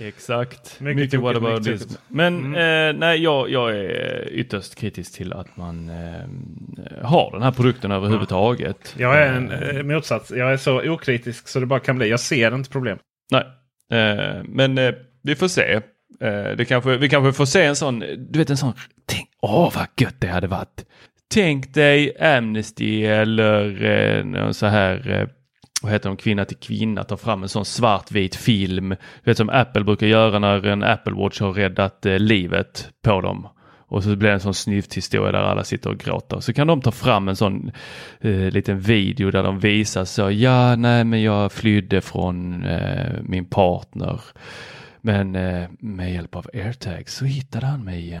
Exakt. Mycket Mycket, whataboutism. mycket tokigt. Men Mm. eh, nej, jag, jag är ytterst kritisk till att man eh, har den här produkten överhuvudtaget. Jag är en eh, motsats. Jag är så okritisk så det bara kan bli. Jag ser inte problem. Nej, eh, men eh, vi får se. Eh, det kanske, vi kanske får se en sån, du vet en sån, tänk, åh vad gött det hade varit. Tänk dig Amnesty eller eh, så här, eh, vad heter de, kvinna till kvinna, tar fram en sån svartvit film. Du vet som Apple brukar göra när en Apple Watch har räddat eh, livet på dem. Och så blir det en sån snyfthistoria där alla sitter och gråter. Så kan de ta fram en sån eh, liten video där de visar så, ja nej men jag flydde från eh, min partner. Men eh, med hjälp av airtags så hittade han mig igen.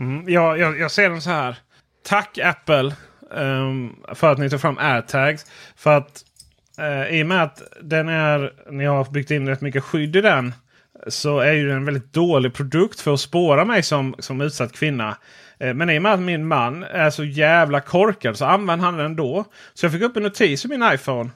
Mm, jag, jag, jag ser den så här. Tack Apple um, för att ni tog fram AirTags. För att uh, i och med att den är, ni har byggt in rätt mycket skydd i den. Så är ju den en väldigt dålig produkt för att spåra mig som, som utsatt kvinna. Eh, men i och med att min man är så jävla korkad så använder han den ändå. Så jag fick upp en notis i min iPhone.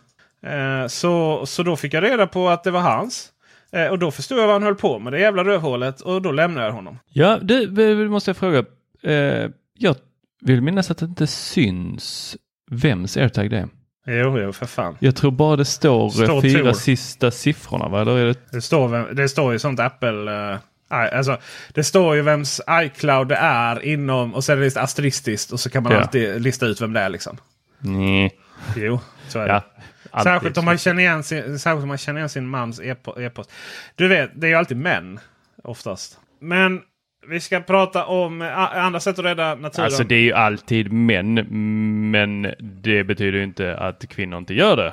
Eh, så, så då fick jag reda på att det var hans. Eh, och då förstod jag vad han höll på med, det jävla rövhålet. Och då lämnade jag honom. Ja, du, måste jag fråga. Eh, jag vill minnas att det inte syns vems airtag det är. Jo, jo, för fan. Jag tror bara det står, Står eh, fyra tur. sista siffrorna, va? Eller är det... Det står, vem, det står ju sånt Apple... eh, alltså, det står ju vems iCloud det är inom och sen är det asteristiskt och så kan man Ja. alltid lista ut vem det är. liksom. Nej. Jo, så är Ja, det. Alltid. Särskilt om, man känner igen sin, särskilt om man känner igen sin mans e-po- e-post. Du vet, det är ju alltid män oftast. Men Vi ska prata om a- andra sätt att rädda naturen. Alltså det är ju alltid män, men det betyder ju inte att kvinnor inte gör det.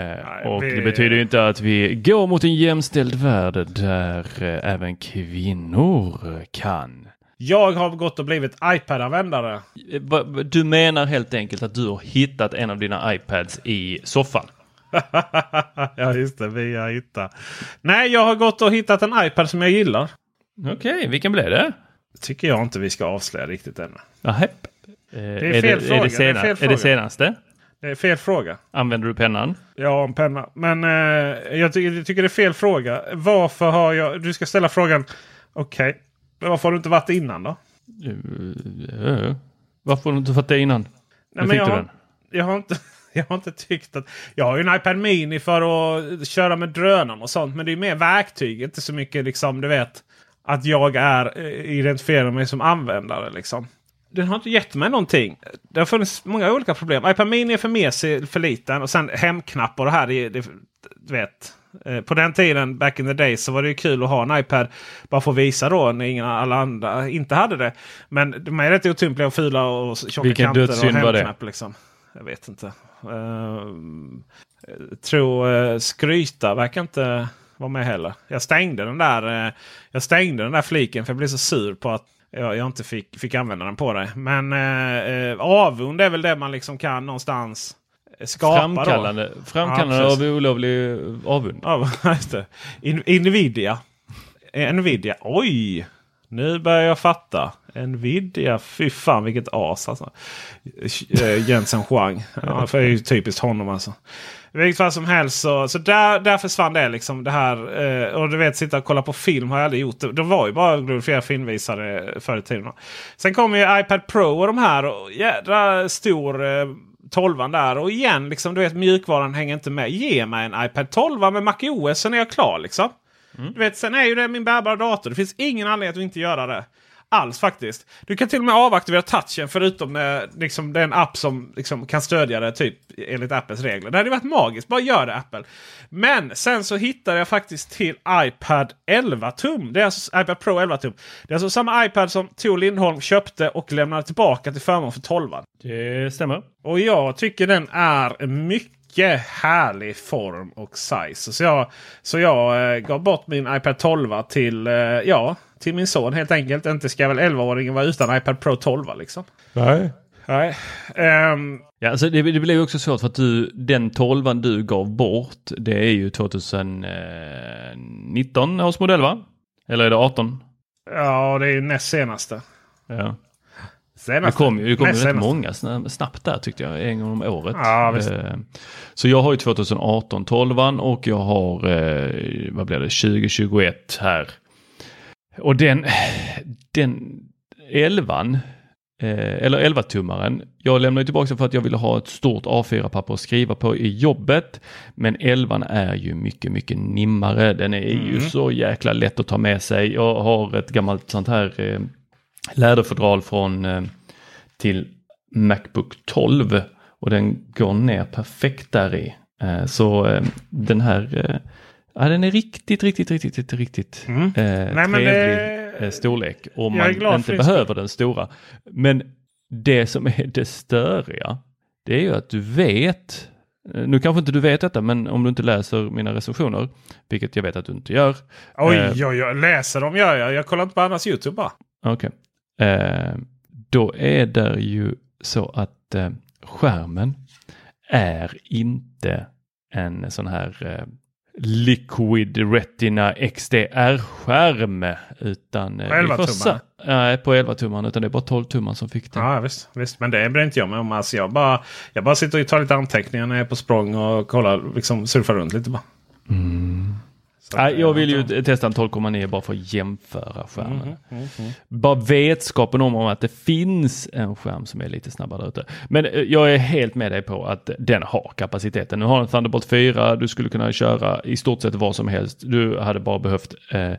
Eh, och vi- det betyder ju inte att vi går mot en jämställd värld där eh, även kvinnor kan. Jag har gått och blivit iPad-användare. Eh, Du menar helt enkelt att du har hittat en av dina iPads i soffan? ja, just det. Via hitta. Nej, jag har gått och hittat en iPad som jag gillar. Okej, vilken blev det? Tycker jag inte vi ska avslöja riktigt ännu. Nähä. Eh, är fel fråga, Är det det, är sena, fel är fråga. det senaste? Det är fel fråga. Använder du pennan? Ja, en penna. Men eh, jag, tycker, jag tycker det är fel fråga. Varför har jag... Du ska ställa frågan. Okej. Men varför har du inte varit innan då? Uh, varför har du inte fått det innan? Nej, Nu men fick jag, du den. jag, har inte, jag har inte tyckt att... Jag har ju en iPad Mini för att köra med drönaren och sånt. Men det är mer verktyg. Inte så mycket liksom, du vet. Att jag är eh, identifierar mig som användare liksom. Den har inte gett mig någonting. Det har funnits många olika problem. iPad Mini är för mesig, för liten. Och sen hemknapp och det här. Det, det, du vet. Eh, På den tiden, back in the days, så var det ju kul att ha en iPad. Bara för att visa då när ingen alla andra inte hade det. Men de är rätt otympliga och fula och tjocka Vilken kanter och var det? hemknapp. Liksom. Jag vet inte. Uh, tror uh, skryta verkar inte vara med heller. Jag stängde den där, eh, jag stängde den där fliken för jag blev så sur på att jag, jag inte fick, fick använda den på det. Men uh, avund är väl det man liksom kan någonstans skapa. Framkallande, då. framkallande Ja, av olovlig avund. Ja, just det. In, Nvidia. Eh, Nvidia. Oj! Nu börjar jag fatta. Nvidia. Fy fan vilket as alltså. Eh, Jensen Huang. Ja, för det är ju typiskt honom alltså. I vilket fall som helst så, så där, där försvann det liksom. Det här, eh, och du vet sitta och kolla på film har jag aldrig gjort. Det, det var ju bara glorifierade filmvisare förr i tiden. Sen kommer ju iPad Pro och de här. Och jädra stor eh, 12 där. Och igen, liksom, du vet mjukvaran hänger inte med. Ge mig en iPad 12 med MacOS så är jag klar liksom. Du vet, sen är ju det min bärbara dator. Det finns ingen anledning att inte göra det. Alls faktiskt. Du kan till och med avaktivera touchen förutom när liksom, det är en app som liksom, kan stödja det typ enligt Apples regler. Det hade varit magiskt. Bara gör det Apple. Men sen så hittade jag faktiskt till iPad 11 tum. Det är alltså iPad Pro 11 tum. Det är alltså samma iPad som Tor Lindholm köpte och lämnade tillbaka till förmån för 12. Det stämmer. Och jag tycker den är en mycket härlig form och size. Så jag, så jag eh, gav bort min iPad 12 till, eh, ja, till min son helt enkelt. Inte ska väl 11-åringen vara utan iPad Pro 12 liksom. Nej. Nej. Ehm, Ja, alltså det, det blev ju också svårt för att du, den 12 du gav bort, det är ju 2019 års modell va? Eller är det 18? ja, det är ju näst senaste. Ja. Det Senaste. kom ju det kom ju rätt många sna- snabbt där tyckte jag, en gång om året. Ja. Eh, Så jag har ju 2018 12 och jag har, eh, vad blir det, 2021 här. Och den, den 11 eh, eller 11-tummaren. Jag lämnade ju tillbaka den för att jag ville ha ett stort A4-papper att skriva på i jobbet. Men 11 är ju mycket, mycket nimmare. Den är ju så jäkla lätt att ta med sig. Jag har ett gammalt sånt här läderfodral från eh, till Macbook 12 och den går ner perfekt där i. Eh, så eh, den här, ja, den är riktigt, riktigt, riktigt, riktigt, riktigt eh, Mm. men trevlig det- storlek. Om man inte behöver den stora. Men det som är det störiga, det är ju att du vet nu kanske inte du vet detta, men om du inte läser mina recensioner, vilket jag vet att du inte gör. Oj, eh, oj, oj, läser dem gör jag. Jag kollar inte på andras YouTube bara. Okej. Eh, då är det ju så att eh, skärmen är inte en sån här eh, Liquid Retina XDR-skärm. Utan eh, På 11 vi får tummar? Nej, på 11 tummar utan det är bara 12 tummar som fick den. Ja, visst, visst. Men det bryr inte jag mig om. Alltså, jag, bara, jag bara sitter och tar lite anteckningar när jag är på språng och kollar, liksom surfar runt lite bara. Så Nej, jag vill ju eh, testa en 12,9 bara för att jämföra skärmen. Mm, Bara vetskapen om att det finns en skärm som är lite snabbare ute. Men eh, jag är helt med dig på att den har kapaciteten. Nu har den Thunderbolt 4, du skulle kunna köra i stort sett vad som helst. Du hade bara behövt, eh,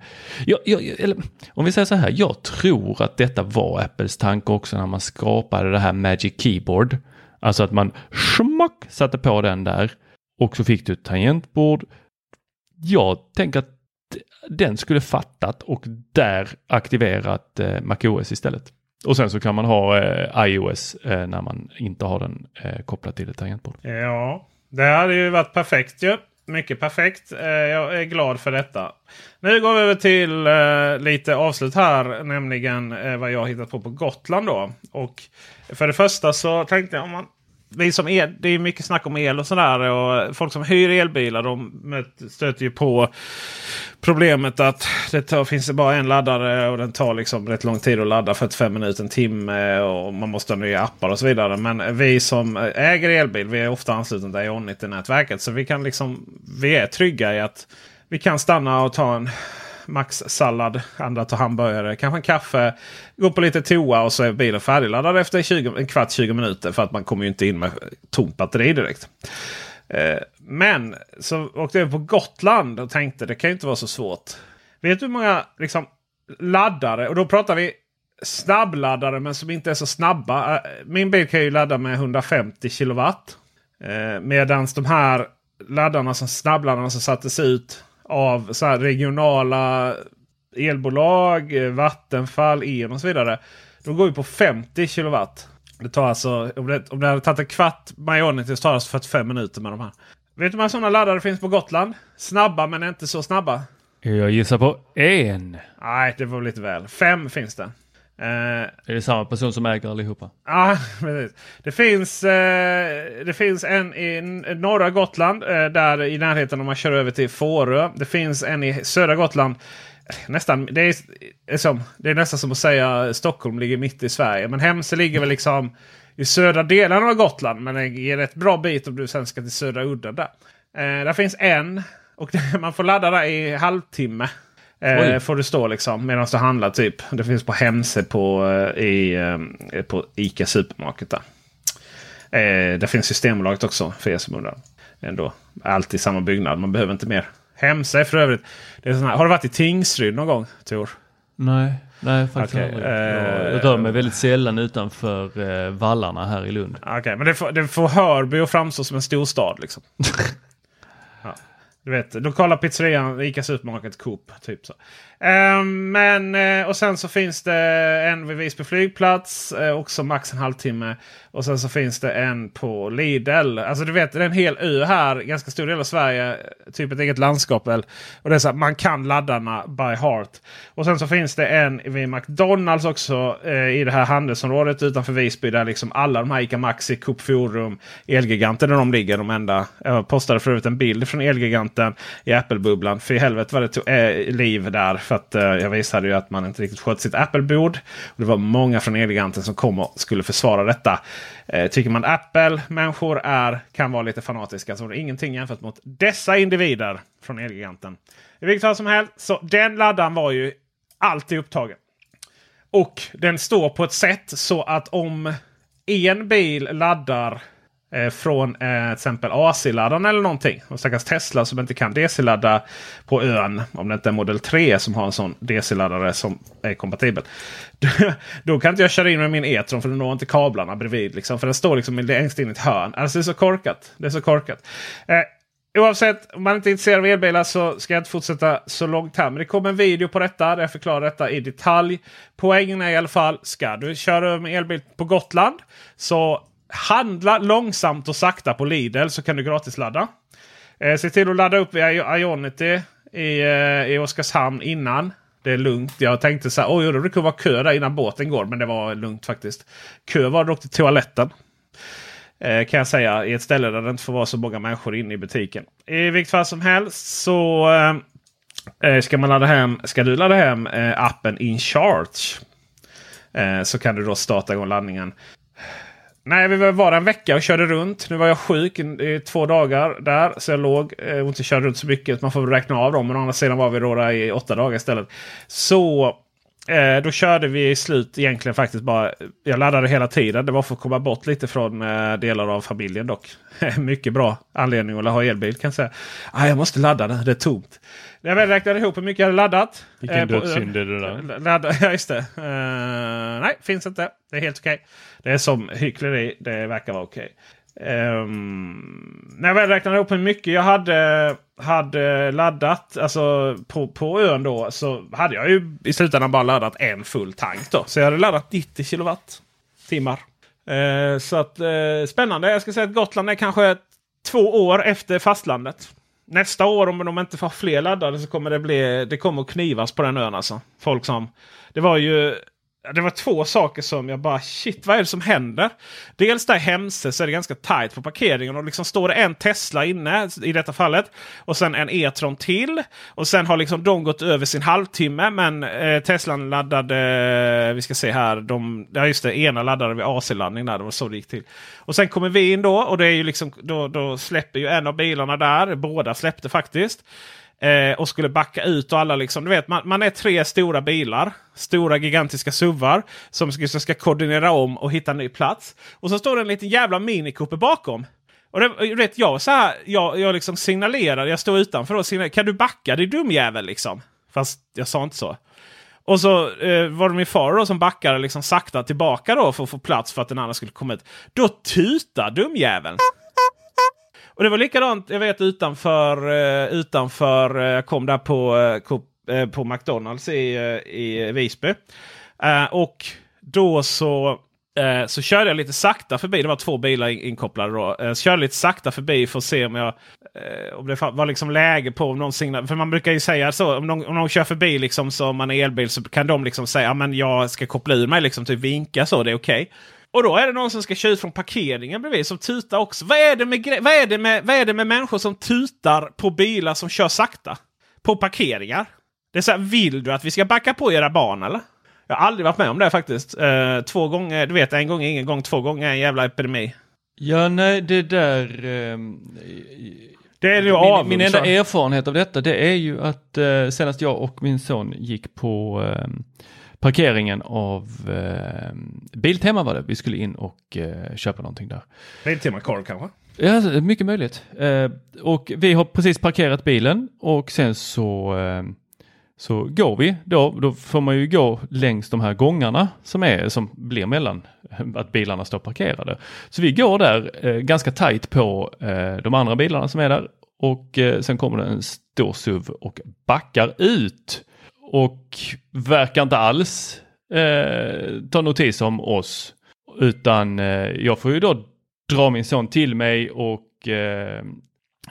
jag, jag, eller, om vi säger så här, jag tror att detta var Apples tanke också när man skapade det här Magic Keyboard. Alltså att man schmack satte på den där och så fick du ett tangentbord. Jag tänker att den skulle fattat och där aktiverat eh, MacOS istället. Och sen så kan man ha eh, iOS eh, när man inte har den eh, kopplad till ett tangentbord. Ja, det hade ju varit perfekt ju. Mycket perfekt. Eh, Jag är glad för detta. Nu går vi över till eh, lite avslut här. Nämligen eh, vad jag har hittat på på Gotland. då. Och för det första så tänkte jag om man vi som el, det är mycket snack om el och sådär. Och folk som hyr elbilar de stöter ju på problemet att det tar, finns det bara en laddare och den tar liksom rätt lång tid att ladda. 45 minuter, en timme och man måste ha nya appar och så vidare. Men vi som äger elbil vi är ofta anslutna till Ionity-nätverket. Så vi, kan liksom, vi är trygga i att vi kan stanna och ta en Max-sallad, andra tar hamburgare, kanske en kaffe, gå på lite toa och så är bilen färdigladdad efter 20, en kvart 20 minuter. För att man kommer ju inte in med tomt batteri direkt. Eh, Men så åkte jag på Gotland och tänkte det kan ju inte vara så svårt. Vet du hur många liksom, laddare, och då pratar vi snabbladdare men som inte är så snabba. Eh, min bil kan ju ladda med 150 kilowatt. Eh, Medan de här laddarna som snabbladdarna som sattes ut av så regionala elbolag, eh, Vattenfall, Eon och så vidare. De går ju på 50 kilowatt. Det tar alltså, om det, om det hade tagit en kvart Ionity så tar det alltså 45 minuter med de här. Vet du hur många sådana laddare det finns på Gotland? Snabba men inte så snabba. Jag gissar på en. Nej, det var lite väl. Fem finns det. Är det samma person som äger allihopa? Ja, precis. Det finns, eh, det finns en i norra Gotland. Eh, där i närheten om man kör över till Fårö. Det finns en i södra Gotland. Nästan, det, är, är som, det är nästan som att säga Stockholm ligger mitt i Sverige. Men Hemse ligger väl liksom i södra delen av Gotland. Men det ger ett bra bit om du sen ska till södra udden där. Där finns en. Och man får ladda där i halvtimme. Eh, får du stå liksom medan du handlar typ. Det finns på Hemse på, eh, i, eh, på Ica Supermarket. Där. Eh, det finns Systembolaget också för er som undrar. Ändå. Allt i samma byggnad. Man behöver inte mer. Hemse för övrigt. Det är sån här, har du varit i Tingsryd någon gång Tor? Nej, nej faktiskt Okej, aldrig. eh, Jag- Jag rör mig väldigt sällan utanför eh, vallarna här i Lund. Okej, men det får, det får Hörby att framstå som en storstad. Liksom. du vet, lokala pizzerian, Ica Supermarket, Coop. Typ så. Ehm, men, eh, och sen så finns det en vid Visby flygplats. Eh, också max en halvtimme. Och sen så finns det en på Lidl. Alltså du vet, det är en hel ö här. Ganska stor del av Sverige. Typ ett eget landskap. väl. Och det är så att man kan laddarna by heart. Och sen så finns det en vid McDonalds också. Eh, I det här handelsområdet utanför Visby. Där liksom alla de här Ica Maxi, Coop Forum, Elgiganten där de ligger. De enda. Jag postade för övrigt en bild från Elgiganten i Apple-bubblan. För i helvete vad det tog eh, liv där. För att eh, jag visade ju att man inte riktigt sköt sitt Apple-bord. Det var många från Elgiganten som kom och skulle försvara detta. Eh, tycker man Apple-människor är, kan vara lite fanatiska så är det ingenting jämfört mot dessa individer från Elgiganten. I vilket fall som helst, så den laddaren var ju alltid upptagen. Och den står på ett sätt så att om en bil laddar eh, Eh, från eh, till exempel AC-laddaren eller någonting. Och stackars Tesla som inte kan DC-ladda på ön. Om det inte är Model 3 som har en sån DC-laddare som är kompatibel. Då kan inte jag köra in med min E-tron för den når inte kablarna bredvid. Liksom, för den står liksom längst in i ett hörn. Alltså det är så korkat. Det är så korkat. Eh, Oavsett, om man inte är intresserad av elbilar så ska jag inte fortsätta så långt här. Men det kommer en video på detta där jag förklarar detta i detalj. Poängen är i alla fall, ska du köra med elbil på Gotland så handla långsamt och sakta på Lidl så kan du gratisladda. Eh, se till att ladda upp via Ionity i, eh, i Oskarshamn innan. Det är lugnt. Jag tänkte så här, oj, det kunde vara kö där innan båten går. Men det var lugnt faktiskt. Kö var dock till toaletten. Eh, kan jag säga. I ett ställe där det inte får vara så många människor inne i butiken. I vilket fall som helst så eh, eh, ska man ladda hem. Ska du ladda hem eh, appen InCharge. Eh, så kan du då starta igång laddningen. Nej, vi var där en vecka och körde runt. Nu var jag sjuk i, två dagar där. Så jag låg eh, och inte körde runt så mycket. Man får väl räkna av dem. Men å andra sidan var vi då i åtta dagar istället. Så eh, då körde vi i slut egentligen faktiskt bara. Jag laddade hela tiden. Det var för att komma bort lite från eh, delar av familjen dock. Mycket bra anledning att ha elbil kan jag säga. Ah, jag måste ladda den. Det är tomt. När jag väl räknade ihop hur mycket jag hade laddat. Vilken eh, dödssynd är det där? Ladda, ja, just det. Eh, nej, finns inte. Det är helt okej. Det är som hyckleri. Det verkar vara okej. Um, när jag väl räknade upp hur mycket jag hade, hade laddat alltså på, på ön då. Så hade jag ju i slutändan bara laddat en full tank. Då. Så jag hade laddat 90 kilowattimmar. Uh, ehm, så att uh, spännande. Jag ska säga att Gotland är kanske två år efter fastlandet. Nästa år om de inte får fler laddare så kommer det bli det kommer att knivas på den ön. Alltså. Folk som, det var ju det var två saker som jag bara shit vad är det som händer? Dels där Hemse så är det ganska tight på parkeringen och liksom står det en Tesla inne i detta fallet. Och sen en E-tron till. Och sen har liksom de gått över sin halvtimme men eh, Teslan laddade, vi ska se här, de, ja just det, ena laddade vid AC-laddning där. Det var så det gick till. Och sen kommer vi in då och det är ju liksom, då, då släpper ju en av bilarna där. Båda släppte faktiskt. Eh, och skulle backa ut och alla liksom, du vet man, man är tre stora bilar. Stora gigantiska SUVar. Som ska, som ska koordinera om och hitta en ny plats. Och så står det en liten jävla Mini Cooper bakom. Och det, vet, jag, så här, jag, jag liksom signalerar, jag står utanför och signalerar. Kan du backa din dumjävel liksom? Fast jag sa inte så. Och så eh, var det min far då som backade liksom sakta tillbaka då för att få plats för att den andra skulle komma ut. Då tutar dumjäveln. Och det var likadant, jag vet utanför, eh, utanför eh, jag kom där på, eh, på McDonalds i, i Visby. och då så, så körde jag lite sakta förbi. Det var två bilar inkopplade då. så körde lite sakta förbi för att se om jag om det var liksom läge på om någon signal. För man brukar ju säga så om någon, om någon kör förbi liksom som man är elbil så kan de liksom säga att jag ska koppla ur mig liksom typ vinka så det är okej. Okay. Och då är det någon som ska köra ut från parkeringen bredvid som tutar också. Vad är, det med, vad, är det med, vad är det med människor som tutar på bilar som kör sakta? På parkeringar? Det är så här, vill du att vi ska backa på era barn eller? Jag har aldrig varit med om det faktiskt. Uh, två gånger, du vet en gång ingen gång, två gånger en jävla epidemi. Ja, nej, det där... Um, det är ju min, min enda erfarenhet av detta det är ju att uh, senast jag och min son gick på uh, parkeringen av eh, Biltema var det. Vi skulle in och eh, köpa någonting där. Biltema korv kanske? Ja, mycket möjligt. Eh, och vi har precis parkerat bilen och sen så eh, så går vi då, då får man ju gå längs de här gångarna som, är, som blir mellan att bilarna står parkerade. Så vi går där eh, ganska tajt på eh, de andra bilarna som är där och eh, sen kommer det en stor SUV och backar ut och verkar inte alls eh, ta notis om oss. Utan eh, jag får ju då dra min son till mig och eh,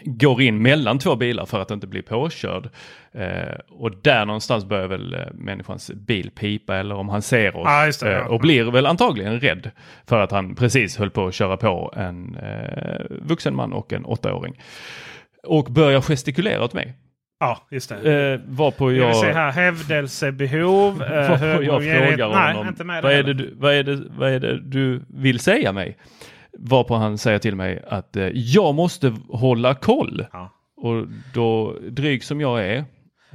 går in mellan två bilar för att inte bli påkörd. Eh, och där någonstans börjar väl eh, människans bil pipa eller om han ser oss. Ah, det, eh, ja. och blir väl antagligen rädd för att han precis höll på att köra på en eh, vuxen man och en åttaåring. Och börjar gestikulera åt mig. Ja, just det. Eh, varpå jag... Jag vill här hävdelsebehov. Eh, jag frågar Nej, honom. Inte med vad, det är det, du, vad, är det, vad är det du vill säga mig? Varpå han säger till mig att eh, jag måste hålla koll. Ja. Och då, dryg som jag är.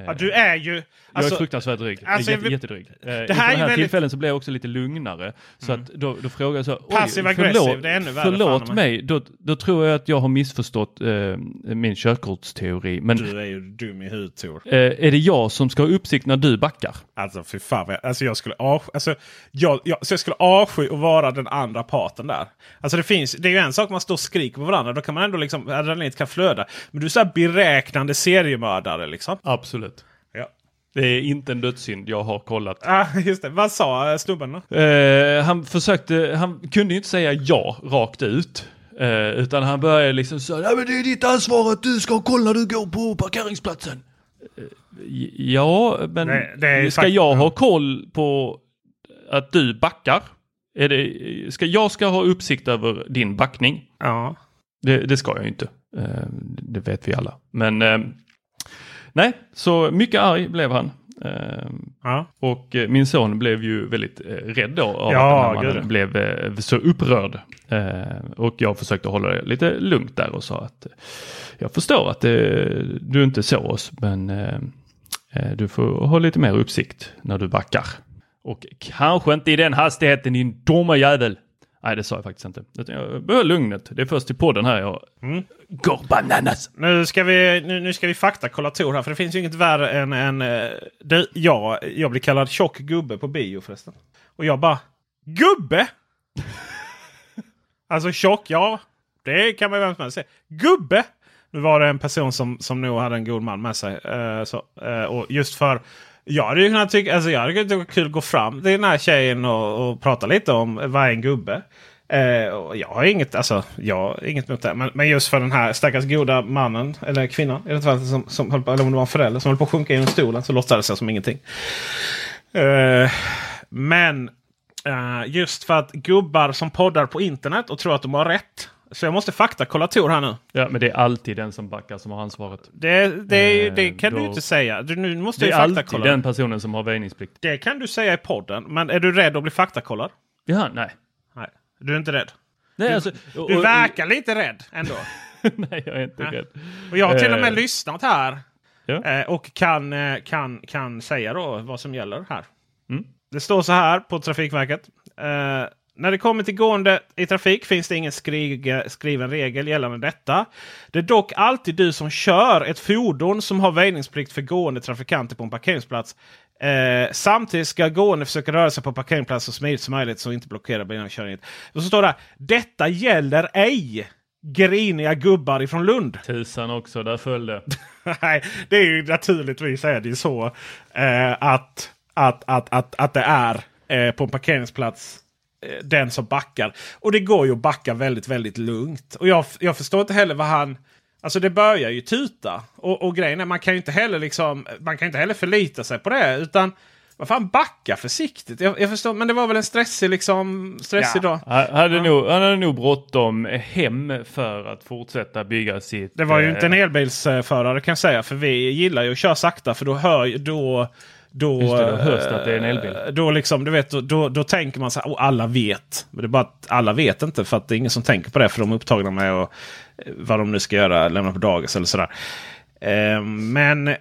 Ja, du är ju... jag Alltså, är fruktansvärt dryg. alltså, Jätte, vi- jättedryg. Eh, här är den här väldigt- tillfällen så blev jag också lite lugnare. Så att då, då frågar jag så Passiv aggressiv, förlåt, det är ännu värre, förlåt fan, mig. Då, då tror jag att jag har missförstått eh, min körkortsteori. Men Du är ju dum i huvudet Tor. eh, är det jag som ska ha uppsikt när du backar? Alltså fy fan. jag- Alltså jag skulle avsky, alltså, jag, jag, så jag skulle avsky att vara den andra parten där. Alltså det finns, det är ju en sak man står och skriker på varandra. Då kan man ändå liksom, adrenalinet kan flöda. Men du är så här beräknande seriemördare liksom. Absolut. Det är inte en dödssynd, jag har kollat. Ah, just det. Vad sa eh, snubben då? Eh, han försökte, han kunde ju inte säga ja rakt ut. Eh, utan han började liksom säga, ja men det är ditt ansvar att du ska ha koll när du går på parkeringsplatsen. Eh, ja, men är ska jag ha koll på att du backar? Är det, ska, jag ska ha uppsikt över din backning. Ja. Det, det ska jag ju inte. Eh, det vet vi alla. Men eh, nej, så mycket arg blev han. Eh, Ja. och eh, min son blev ju väldigt eh, rädd då av Ja, att den här blev eh, så upprörd. Eh, och jag försökte hålla det lite lugnt där och sa att eh, jag förstår att eh, du inte såg oss men eh, eh, du får ha lite mer uppsikt när du backar. Och kanske inte i den hastigheten din dumma jävel. Nej det sa jag faktiskt inte. Utan jag behöll lugnet. Det är först i podden här jag Mm. går bananas. Nu ska vi, nu, nu ska vi faktakolla Tor här. För det finns ju inget värre än en... eh, Det, ja, jag blir kallad tjock gubbe på bio förresten. Och jag bara... Gubbe? alltså tjock, ja. Det kan man ju vem som helst säga. Gubbe! Nu var det en person som, som nog hade en god man med sig. Eh, så, eh, och just för jag hade ju kunnat tycka alltså jag hade kunnat tycka kul att gå fram till den här tjejen och, och prata lite om vad är en gubbe. Eh, och jag har inget, alltså, jag har inget mot det. Men, men just för den här stackars goda mannen, eller kvinnan i det fallet, som, som höll på, eller om det var en förälder som höll på att sjunka genom stolen så låtsades jag som ingenting. Eh, men eh, just för att gubbar som poddar på internet och tror att de har rätt. Så jag måste faktakolla Tor här nu. Ja, men det är alltid den som backar som har ansvaret. Det, det, Eh, det kan du då- inte säga. Du, nu måste Det är alltid den personen som har väjningsplikt. Det kan du säga i podden. Men är du rädd att bli faktakollad? Ja, nej. Nej, du är inte rädd. Nej, du, alltså, du och- och- verkar lite rädd ändå. nej, jag är inte Nej. rädd. Och jag har till och med Eh, lyssnat här. Ja. eh, Och kan, eh, kan, kan säga då vad som gäller här. Mm. Det står så här på Trafikverket. Eh, när det kommer till gående i trafik finns det ingen skri- skriven regel gällande detta. Det är dock alltid du som kör ett fordon som har väjningsplikt för gående trafikanter på en parkeringsplats. Eh, samtidigt ska gående försöka röra sig på parkeringsplats så smidigt som möjligt så inte blockera bilarna och så står det Detta gäller ej griniga gubbar ifrån Lund. Tusan också, där föll det. Nej, det är ju naturligtvis är det ju så eh, att, att, att, att, att det är eh, på en parkeringsplats den som backar. Och det går ju att backa väldigt, väldigt lugnt. Och jag, jag förstår inte heller vad han... Alltså det börjar ju tuta. Och, och grejen är man kan ju inte heller liksom, man kan inte heller förlita sig på det. Utan vad fan backa försiktigt. Jag, jag förstår, men det var väl en stressig liksom, stressig dag. Han hade, nog, han hade nog bråttom hem för att fortsätta bygga sitt... Det var ju eh, inte en elbilsförare kan jag säga. För vi gillar ju att köra sakta för då hör ju- då då, Just det, då hörs det att det är en elbil. eh, Då, liksom, du vet, då, då, då tänker man så här, oh, alla vet. Men det är bara att alla vet inte för att det är ingen som tänker på det. För de är upptagna med och, eh, vad de nu ska göra, lämna på dagis eller sådär. Eh, men eh,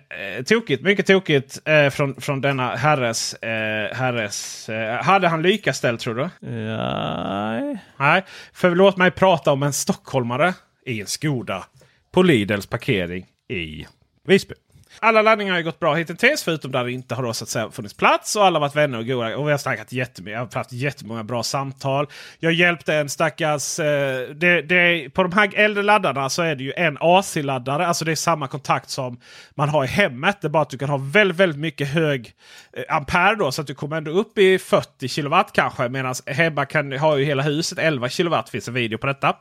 tokigt, mycket tokigt eh, från, från denna herres... Eh, herres eh, hade han lykaställt tror du? Nej. Nej, för låt mig prata om en stockholmare i en Skoda på Lidls parkering i Visby. Alla laddningar har ju gått bra hittills förutom där det inte har då, så att säga, funnits plats och alla har varit vänner och goda. Och vi har snackat jättemycket. Jag har haft jättemånga bra samtal. Jag hjälpte en stackars... Eh, det, det, på de här äldre laddarna så är det ju en AC-laddare. Alltså det är samma kontakt som man har i hemmet. Det är bara att du kan ha väldigt, väldigt mycket hög eh, ampere då. Så att du kommer ändå upp i 40 kilowatt kanske. Medan hemma kan, har ju hela huset 11 kilowatt. finns en video på detta.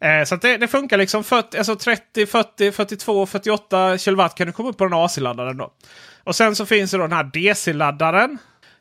Eh, så att det, det funkar liksom 40, alltså 30, 40, 42, 48 kilowatt kan du komma upp på den AC-laddaren då. Och sen så finns det då den här DC-laddaren.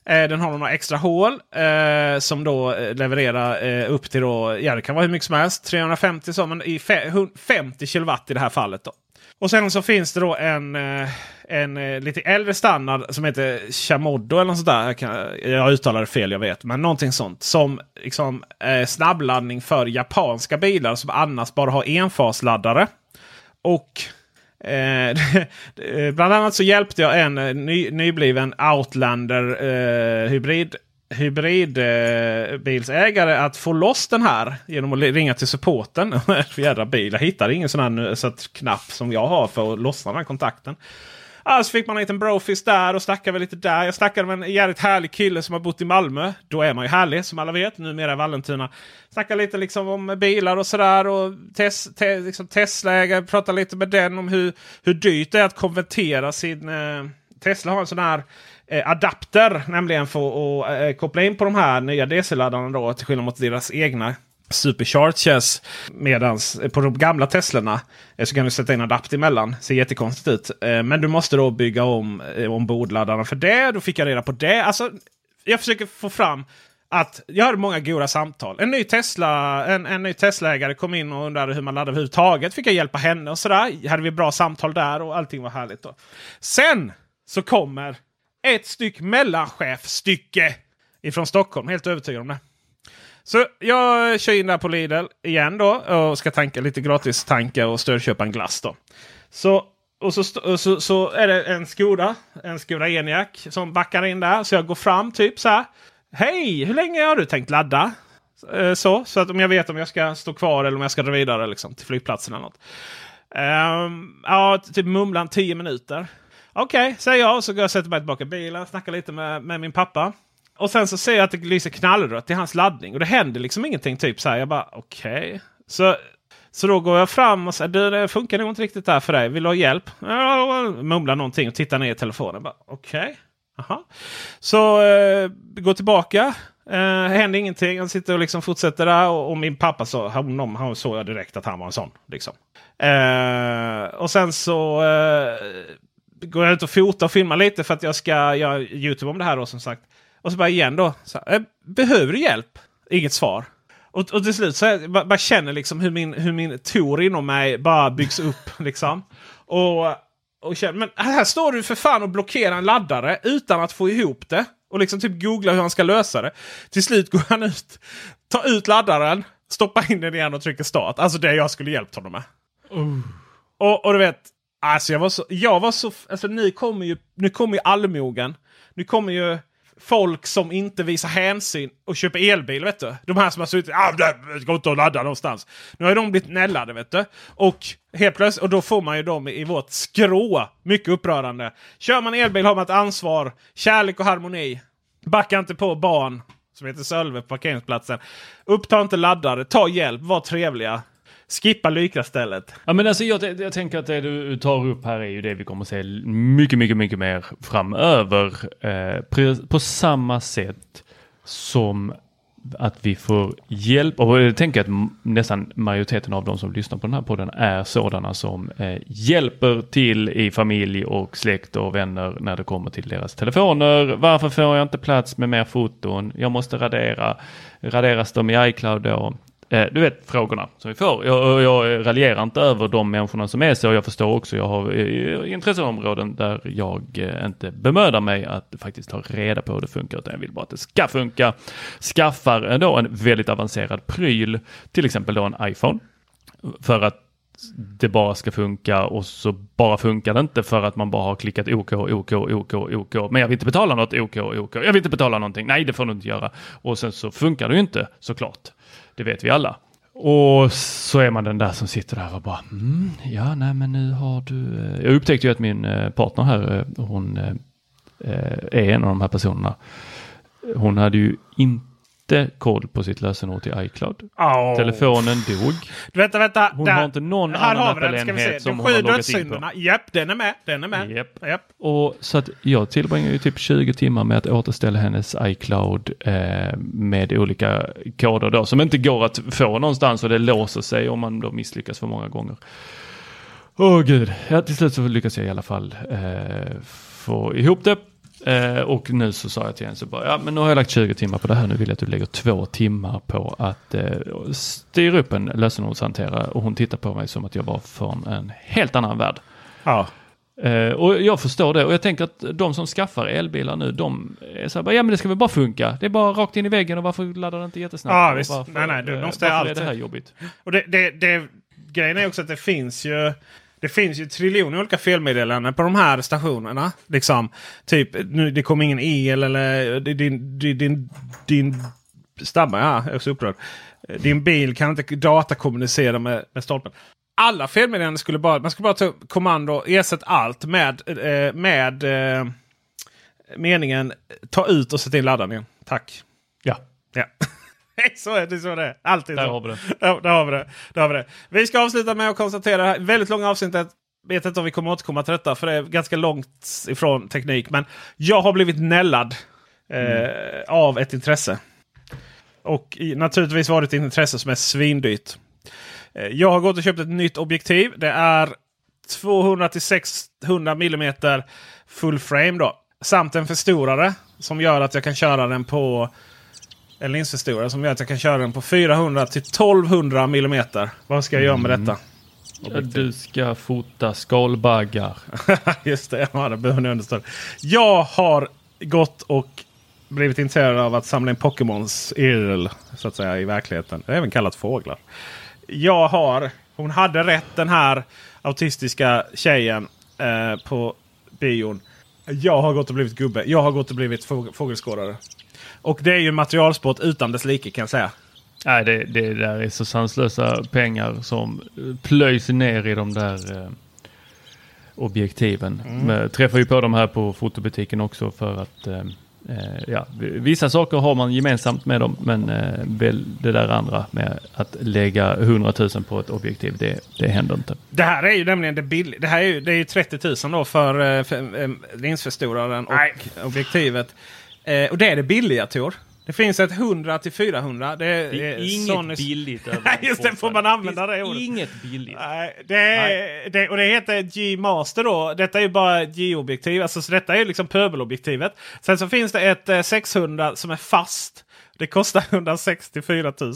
Eh, den har några extra hål eh, som då eh, levererar eh, upp till då, ja det kan vara hur mycket som helst, 350 så, men i fe, 50 kilowatt i det här fallet. då. Och sen så finns det då en, eh, en eh, lite äldre standard som heter Chamodo eller något sånt där. Jag, kan, jag uttalar det fel, jag vet. Men någonting sånt. Som liksom, eh, snabbladdning för japanska bilar som annars bara har enfasladdare. Och eh, bland annat så hjälpte jag en eh, ny, nybliven Outlander eh, hybrid hybridbilsägare att få loss den här genom att ringa till supporten. Jädra bil. Jag hittade ingen sån här så att, knapp som jag har för att lossa den här kontakten. Alltså fick man en liten brofist där och snackade väl lite där. Jag snackade med en jävligt härlig kille som har bott i Malmö. Då är man ju härlig som alla vet. Numera i Vallentuna. Snackade lite liksom om bilar och sådär. Och tes, te, liksom Tesla-ägare. Pratade lite med den om hur, hur dyrt det är att konvertera sin... Eh, Tesla har en sån här Eh, adapter. Nämligen för att eh, koppla in på de här nya DC-laddarna då. Till skillnad mot deras egna supercharges. Medans eh, på de gamla Teslorna eh, så kan du sätta in adapt emellan. Ser jättekonstigt ut. Eh, Men du måste då bygga om eh, ombordladdarna för det. Då fick jag reda på det. Alltså, jag försöker få fram att jag hade många goda samtal. En ny Tesla, en, en ny Tesla-ägare kom in och undrade hur man laddar överhuvudtaget. Fick jag hjälpa henne och sådär. Hade vi bra samtal där och allting var härligt. Då. Sen så kommer ett styck mellanchefstycke ifrån Stockholm. Helt övertygad om det. Så jag kör in där på Lidl igen då och ska tanka lite gratis tanka och stödköpa en glass då. Så, och så, så, så är det en Skoda, en Skoda Eniac som backar in där. Så jag går fram typ så här. Hej, hur länge har du tänkt ladda? Eh, så, så att om jag vet om jag ska stå kvar eller om jag ska dra vidare liksom, till flygplatsen eller något. Um, ja, typ mumlan 10 minuter. Okej, säger jag. Så går jag och sätter mig tillbaka i bilen, snackar lite med, med min pappa. Och sen så ser jag att det lyser knallrött i hans laddning. Och det händer liksom ingenting. Typ så här. Jag bara okej. Så Så då går jag fram och säger du det funkar nog inte riktigt där för dig. Vill du ha hjälp? Jag mumlar någonting och tittar ner i telefonen. Okej. Okay. Aha. Så eh, går tillbaka. Eh, händer ingenting. Han sitter och liksom fortsätter där. Och, och min pappa sa honom han såg jag direkt att han var en sån. Liksom. Eh, och sen så eh, går jag ut och fotar och filmar lite för att jag ska göra Youtube om det här. Då, som sagt. Och så bara igen då. Så, eh, behöver du hjälp? Inget svar. Och, och till slut så jag bara, bara känner liksom hur min, hur min tor inom mig bara byggs upp. liksom. Och, och känner, men här står du för fan och blockerar en laddare utan att få ihop det. Och liksom typ googla hur han ska lösa det. Till slut går han ut, tar ut laddaren, stoppar in den igen och trycker start. Alltså det jag skulle hjälpt honom med. Uh. Och, och du vet, alltså jag var så... Jag var så alltså nu kommer ju, nu kommer ju allmogen. Nu kommer ju folk som inte visar hänsyn och köper elbil. vet du. De här som har suttit ah, det går inte att ladda någonstans. Nu har de blivit nällade. vet du. Och helt plötsligt, och då får man ju dem i vårt skrå. Mycket upprörande. Kör man elbil har man ett ansvar. Kärlek och harmoni. Backa inte på barn som heter Sölve på parkeringsplatsen. Uppta inte laddare. Ta hjälp. Var trevliga. Skippa Lycra-stället. Ja, men alltså jag, jag, tänker att det du tar upp här är ju det vi kommer se mycket, mycket, mycket mer framöver. Eh, på samma sätt som att vi får hjälp. Och jag tänker att nästan majoriteten av de som lyssnar på den här podden är sådana som eh, hjälper till i familj och släkt och vänner när det kommer till deras telefoner. Varför får jag inte plats med mer foton? Jag måste radera. Raderas de i iCloud då? Eh, du vet frågorna som vi får. Jag, jag raljerar inte över de människorna som är så. Jag förstår också, jag har eh, intresseområden där jag eh, inte bemödar mig att faktiskt ta reda på hur det funkar. Utan jag vill bara att det ska funka. Skaffar då en väldigt avancerad pryl, till exempel då en iPhone. För att det bara ska funka och så bara funkar det inte för att man bara har klickat OK, OK, OK, OK. Men jag vill inte betala något OK, OK. Jag vill inte betala någonting. Nej, det får du inte göra. Och sen så funkar det ju inte såklart. Det vet vi alla. Och så är man den där som sitter där och bara, mm, ja, nej, men nu har du. Eh. Jag upptäckte ju att min eh, partner här, eh, hon är en av de här personerna. Hon hade ju inte inte koll på sitt lösenord till iCloud. Oh. Telefonen dog. Vänta, vänta. Hon där. har inte någon här annan Apple-enhet som hon har loggat in på. Japp, den är med. Den är med. Yep. Yep. Och så att jag tillbringar ju typ 20 timmar med att återställa hennes iCloud eh, med olika koder då som inte går att få någonstans och det låser sig om man då misslyckas för många gånger. Åh oh, gud, ja, till slut så lyckas jag i alla fall eh, få ihop det Eh, och nu så sa jag till henne så bara, ja men nu har jag lagt 20 timmar på det här, nu vill jag att du lägger två timmar på att eh, styra upp en lösenordshanterare och hon tittar på mig som att jag var från en helt annan värld. Ja. Eh, och jag förstår det och jag tänker att de som skaffar elbilar nu, de är så här, ja men det ska väl bara funka. Det är bara rakt in i väggen och varför laddar det inte jättesnabbt? Ja visst, varför, nej nej, du måste varför alltid. är det här jobbigt? Och det, det, det, grejen är också att det finns ju det finns ju triljoner olika felmeddelanden på de här stationerna. Liksom, typ, nu, det kommer ingen el eller din, din, din, din stammar, ja, jag är så upprörd. Din bil kan inte datakommunicera med, med stolpen. Alla felmeddelanden skulle bara, man skulle bara ta kommando, ersätt allt med, eh, med eh, meningen ta ut och sätta in laddningen. Tack. Ja. ja. Så är det. Så är det. Alltid där så. Har vi det. Ja, där har vi det. Där har vi det. Vi ska avsluta med att konstatera väldigt långa avsnittet. Vet inte om vi kommer återkomma till detta för det är ganska långt ifrån teknik. Men jag har blivit nällad eh, mm. av ett intresse. Och i, naturligtvis var det ett intresse som är svindyrt. Eh, jag har gått och köpt ett nytt objektiv. Det är 200 600 mm full frame då. Samt en förstorare som gör att jag kan köra den på en linsförstorare som gör att jag kan köra den på 400 till 1200 mm. Vad ska jag göra med detta? Mm. Du ska fota skalbaggar. Just det, ja, det behöver ni understöd. Jag har gått och blivit intresserad av att samla in Pokémons IRL så att säga i verkligheten. Även kallat fåglar. Jag har, hon hade rätt den här autistiska tjejen eh, på bion. Jag har gått och blivit gubbe. Jag har gått och blivit fågelskådare. Och det är ju materialsport utan dess like kan jag säga. Nej, det, det där är så sanslösa pengar som plöjs ner i de där eh, objektiven. Mm. Men, träffar ju på de här på fotobutiken också för att eh, Eh, ja, vissa saker har man gemensamt med dem men eh, det där andra med att lägga 100 000 på ett objektiv det, det händer inte. Det här är ju nämligen det billiga. Det här är ju, det är ju 30 000 då för, eh, för eh, linsförstoraren och Nej. objektivet. Eh, och det är det billiga Tor. Det finns ett 100 till 400. Det är, Det är inget Sonys- billigt Nej, just det. Får man använda det finns ordet? Inget billigt. Nej, det är, Det, och det heter G-master då. Detta är ju bara G-objektiv. Alltså, så detta är liksom pöbelobjektivet. Sen så finns det ett eh, 600 som är fast. Det kostar 164 000.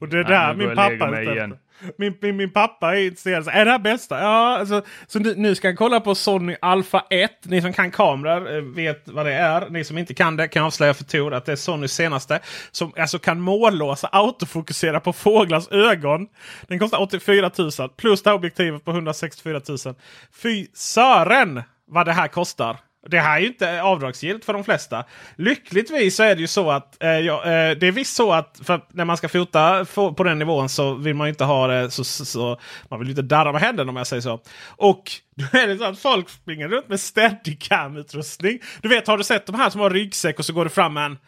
Och det är där min jag pappa igen. Min, min, min pappa är intresserad. Är det här bästa? Ja, alltså, så nu, nu ska han kolla på Sony Alpha 1. Ni som kan kameror eh, vet vad det är. Ni som inte kan det kan jag avslöja för Tor att det är Sonys senaste. Som alltså kan mållåsa autofokusera på fåglars ögon. Den kostar 84 000 plus det här objektivet på 164 000. Fy sören vad det här kostar! Det här är ju inte avdragsgillt för de flesta. Lyckligtvis så är det ju så att eh, ja, eh, det är visst så att för när man ska fota på den nivån så vill man ju inte ha det så, så, så man vill ju inte darra med händerna om jag säger så. Och då är det så att folk springer runt med steadicam-utrustning. Du vet, har du sett de här som har ryggsäck och så går det fram en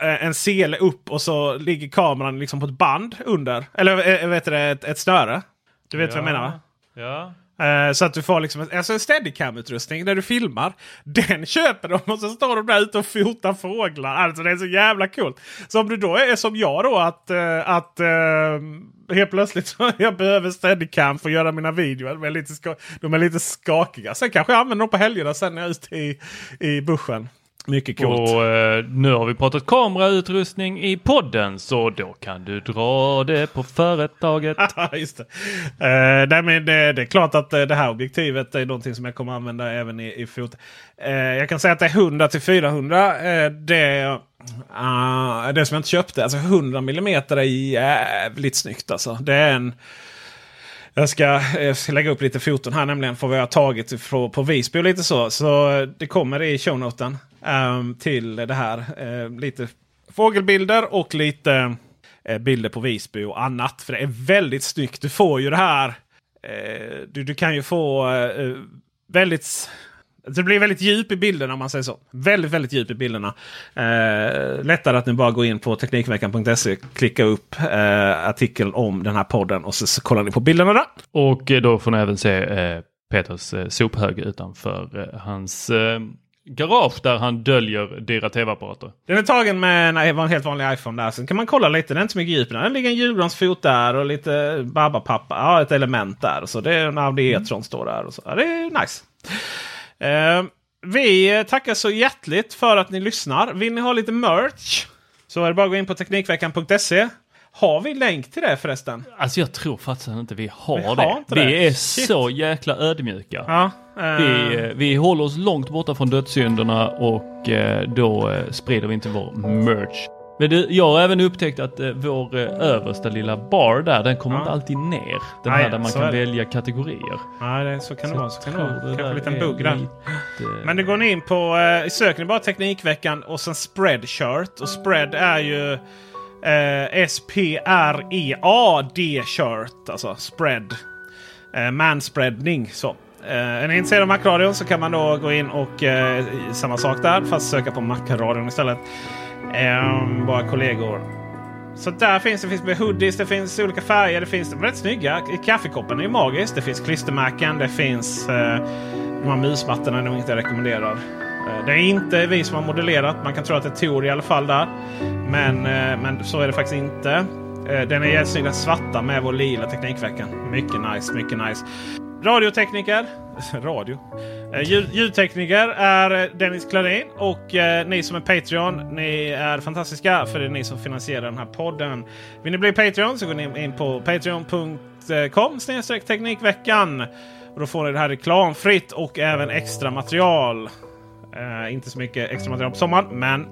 eh, en sele upp och så ligger kameran liksom på ett band under. Eller eh, vet du det, ett, ett snöre. Du vet vad jag menar va? Ja. Eh, så att du får liksom alltså en steadicam-utrustning när du filmar. Den köper de och så står de där ute och fotar fåglar. Alltså det är så jävla coolt. Så om du då är som jag då att, eh, att eh, helt plötsligt så jag behöver steadicam för att göra mina videor. De är lite, ska, de är lite skakiga. Sen kanske jag använder dem på helgerna sen när jag är ute i, i buschen. Mycket coolt. Och eh, nu har vi pratat kamerautrustning i podden så då kan du dra det på företaget. Just det. Uh, nej, men det, det är klart att eh, det här objektivet är någonting som jag kommer använda även i, i fot. Eh, jag kan säga att det är 100 till 400. eh, det, ah, det som jag inte köpte. Alltså 100 mm är jävligt snyggt alltså. Det är en... Jag ska, jag ska lägga upp lite foton här nämligen för vad jag har tagit på, på Visby och lite så. Så det kommer i shownoten um, till det här. Uh, lite fågelbilder och lite uh, bilder på Visby och annat. För det är väldigt snyggt. Du får ju det här. Uh, du, du kan ju få väldigt... Det blir väldigt djup i bilderna om man säger så. Väldigt, väldigt djup i bilderna. Eh, lättare att nu bara gå in på Teknikveckan.se, klicka upp eh, artikeln om den här podden och så, så kollar ni på bilderna där. Och eh, då får ni även se eh, Peters eh, sophög utanför eh, hans eh, garage där han döljer dyra tv-apparater. Den är tagen med en, en helt vanlig iPhone där. Sen kan man kolla lite. Det är inte så mycket djup den. Det ligger en julgransfot där och lite Baba-pappa. Ja, ett element där. Så det är en Audi E-tron står där. Och så. Ja, det är nice. Eh, vi tackar så hjärtligt för att ni lyssnar. Vill ni ha lite merch så är det bara att gå in på Teknikveckan.se. Har vi länk till det förresten? Alltså jag tror faktiskt inte vi har Vi har det. inte vi det. är Shit. så jäkla ödmjuka. Ja, eh, Vi, vi håller oss långt borta från dödssynderna och eh, då eh, sprider vi inte vår merch. Men du, jag har även upptäckt att eh, vår eh, översta lilla bar där, den kommer Ja. inte alltid ner. Den Nej, här där man så kan är det. välja kategorier. Nej, det, så kan det vara. Så kan det vara. Kanske en liten bugg där. Men det går ni in på, eh, söker ni bara Teknikveckan och sen Spreadshirt. Och Spread är ju eh, S-P-R-E-A-D shirt. Alltså spread. Eh, manspreadning. Så. Eh, är ni intresserade av Macradion så kan man då gå in och eh, samma sak där. Fast söka på Macradion istället. Um, bara kollegor. Så där finns det finns med hoodies, det finns olika färger, det finns de rätt snygga. Kaffekoppen är ju magisk. Det finns klistermärken, det finns uh, de här musmattorna är nog inte rekommenderar. Uh, det är inte vi som har modellerat. Man kan tro att det är Tor i alla fall där. Men, uh, men så är det faktiskt inte. Den är jättesnygg. den svarta med vår lila Teknikveckan. Mycket nice, mycket nice. Radiotekniker. Radio. Eh, ljud, ljudtekniker är eh, Dennis Klarin. Och eh, ni som är Patreon, ni är fantastiska. För det är ni som finansierar den här podden. Vill ni bli Patreon så går ni in på patreon.com Teknikveckan. Och då får ni det här reklamfritt och även extra material. Eh, inte så mycket extra material på sommaren, men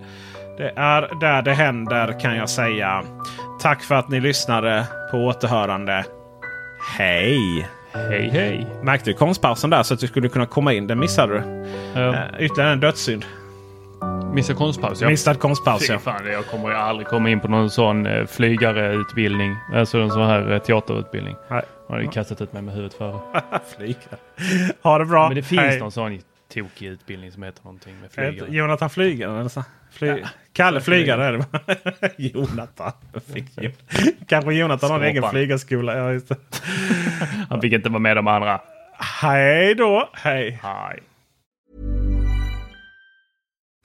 det är där det händer kan jag säga. Tack för att ni lyssnade på återhörande. Hej! Hej hej! Märkte du konstpausen där så att du skulle kunna komma in? Den missade du. Ja. Eh, ytterligare en dödssynd. Missa konstpaus. Ja. Missad konstpaus ja. fan, jag kommer ju aldrig komma in på någon sån eh, flygareutbildning. Alltså en sån här eh, teaterutbildning. Nej. Har ju kastat ut mig med huvudet före. Flygare. Ha det bra. Men det finns Hej. någon sån tokig utbildning som heter någonting med flygare. Jonathan Flygare eller så. Fly, Kalle Flygare är det bara. Jonathan. Kanske Jonathan har en egen flygarskola. Ja. Han fick inte vara med de andra. Hej då. Hej. Hej.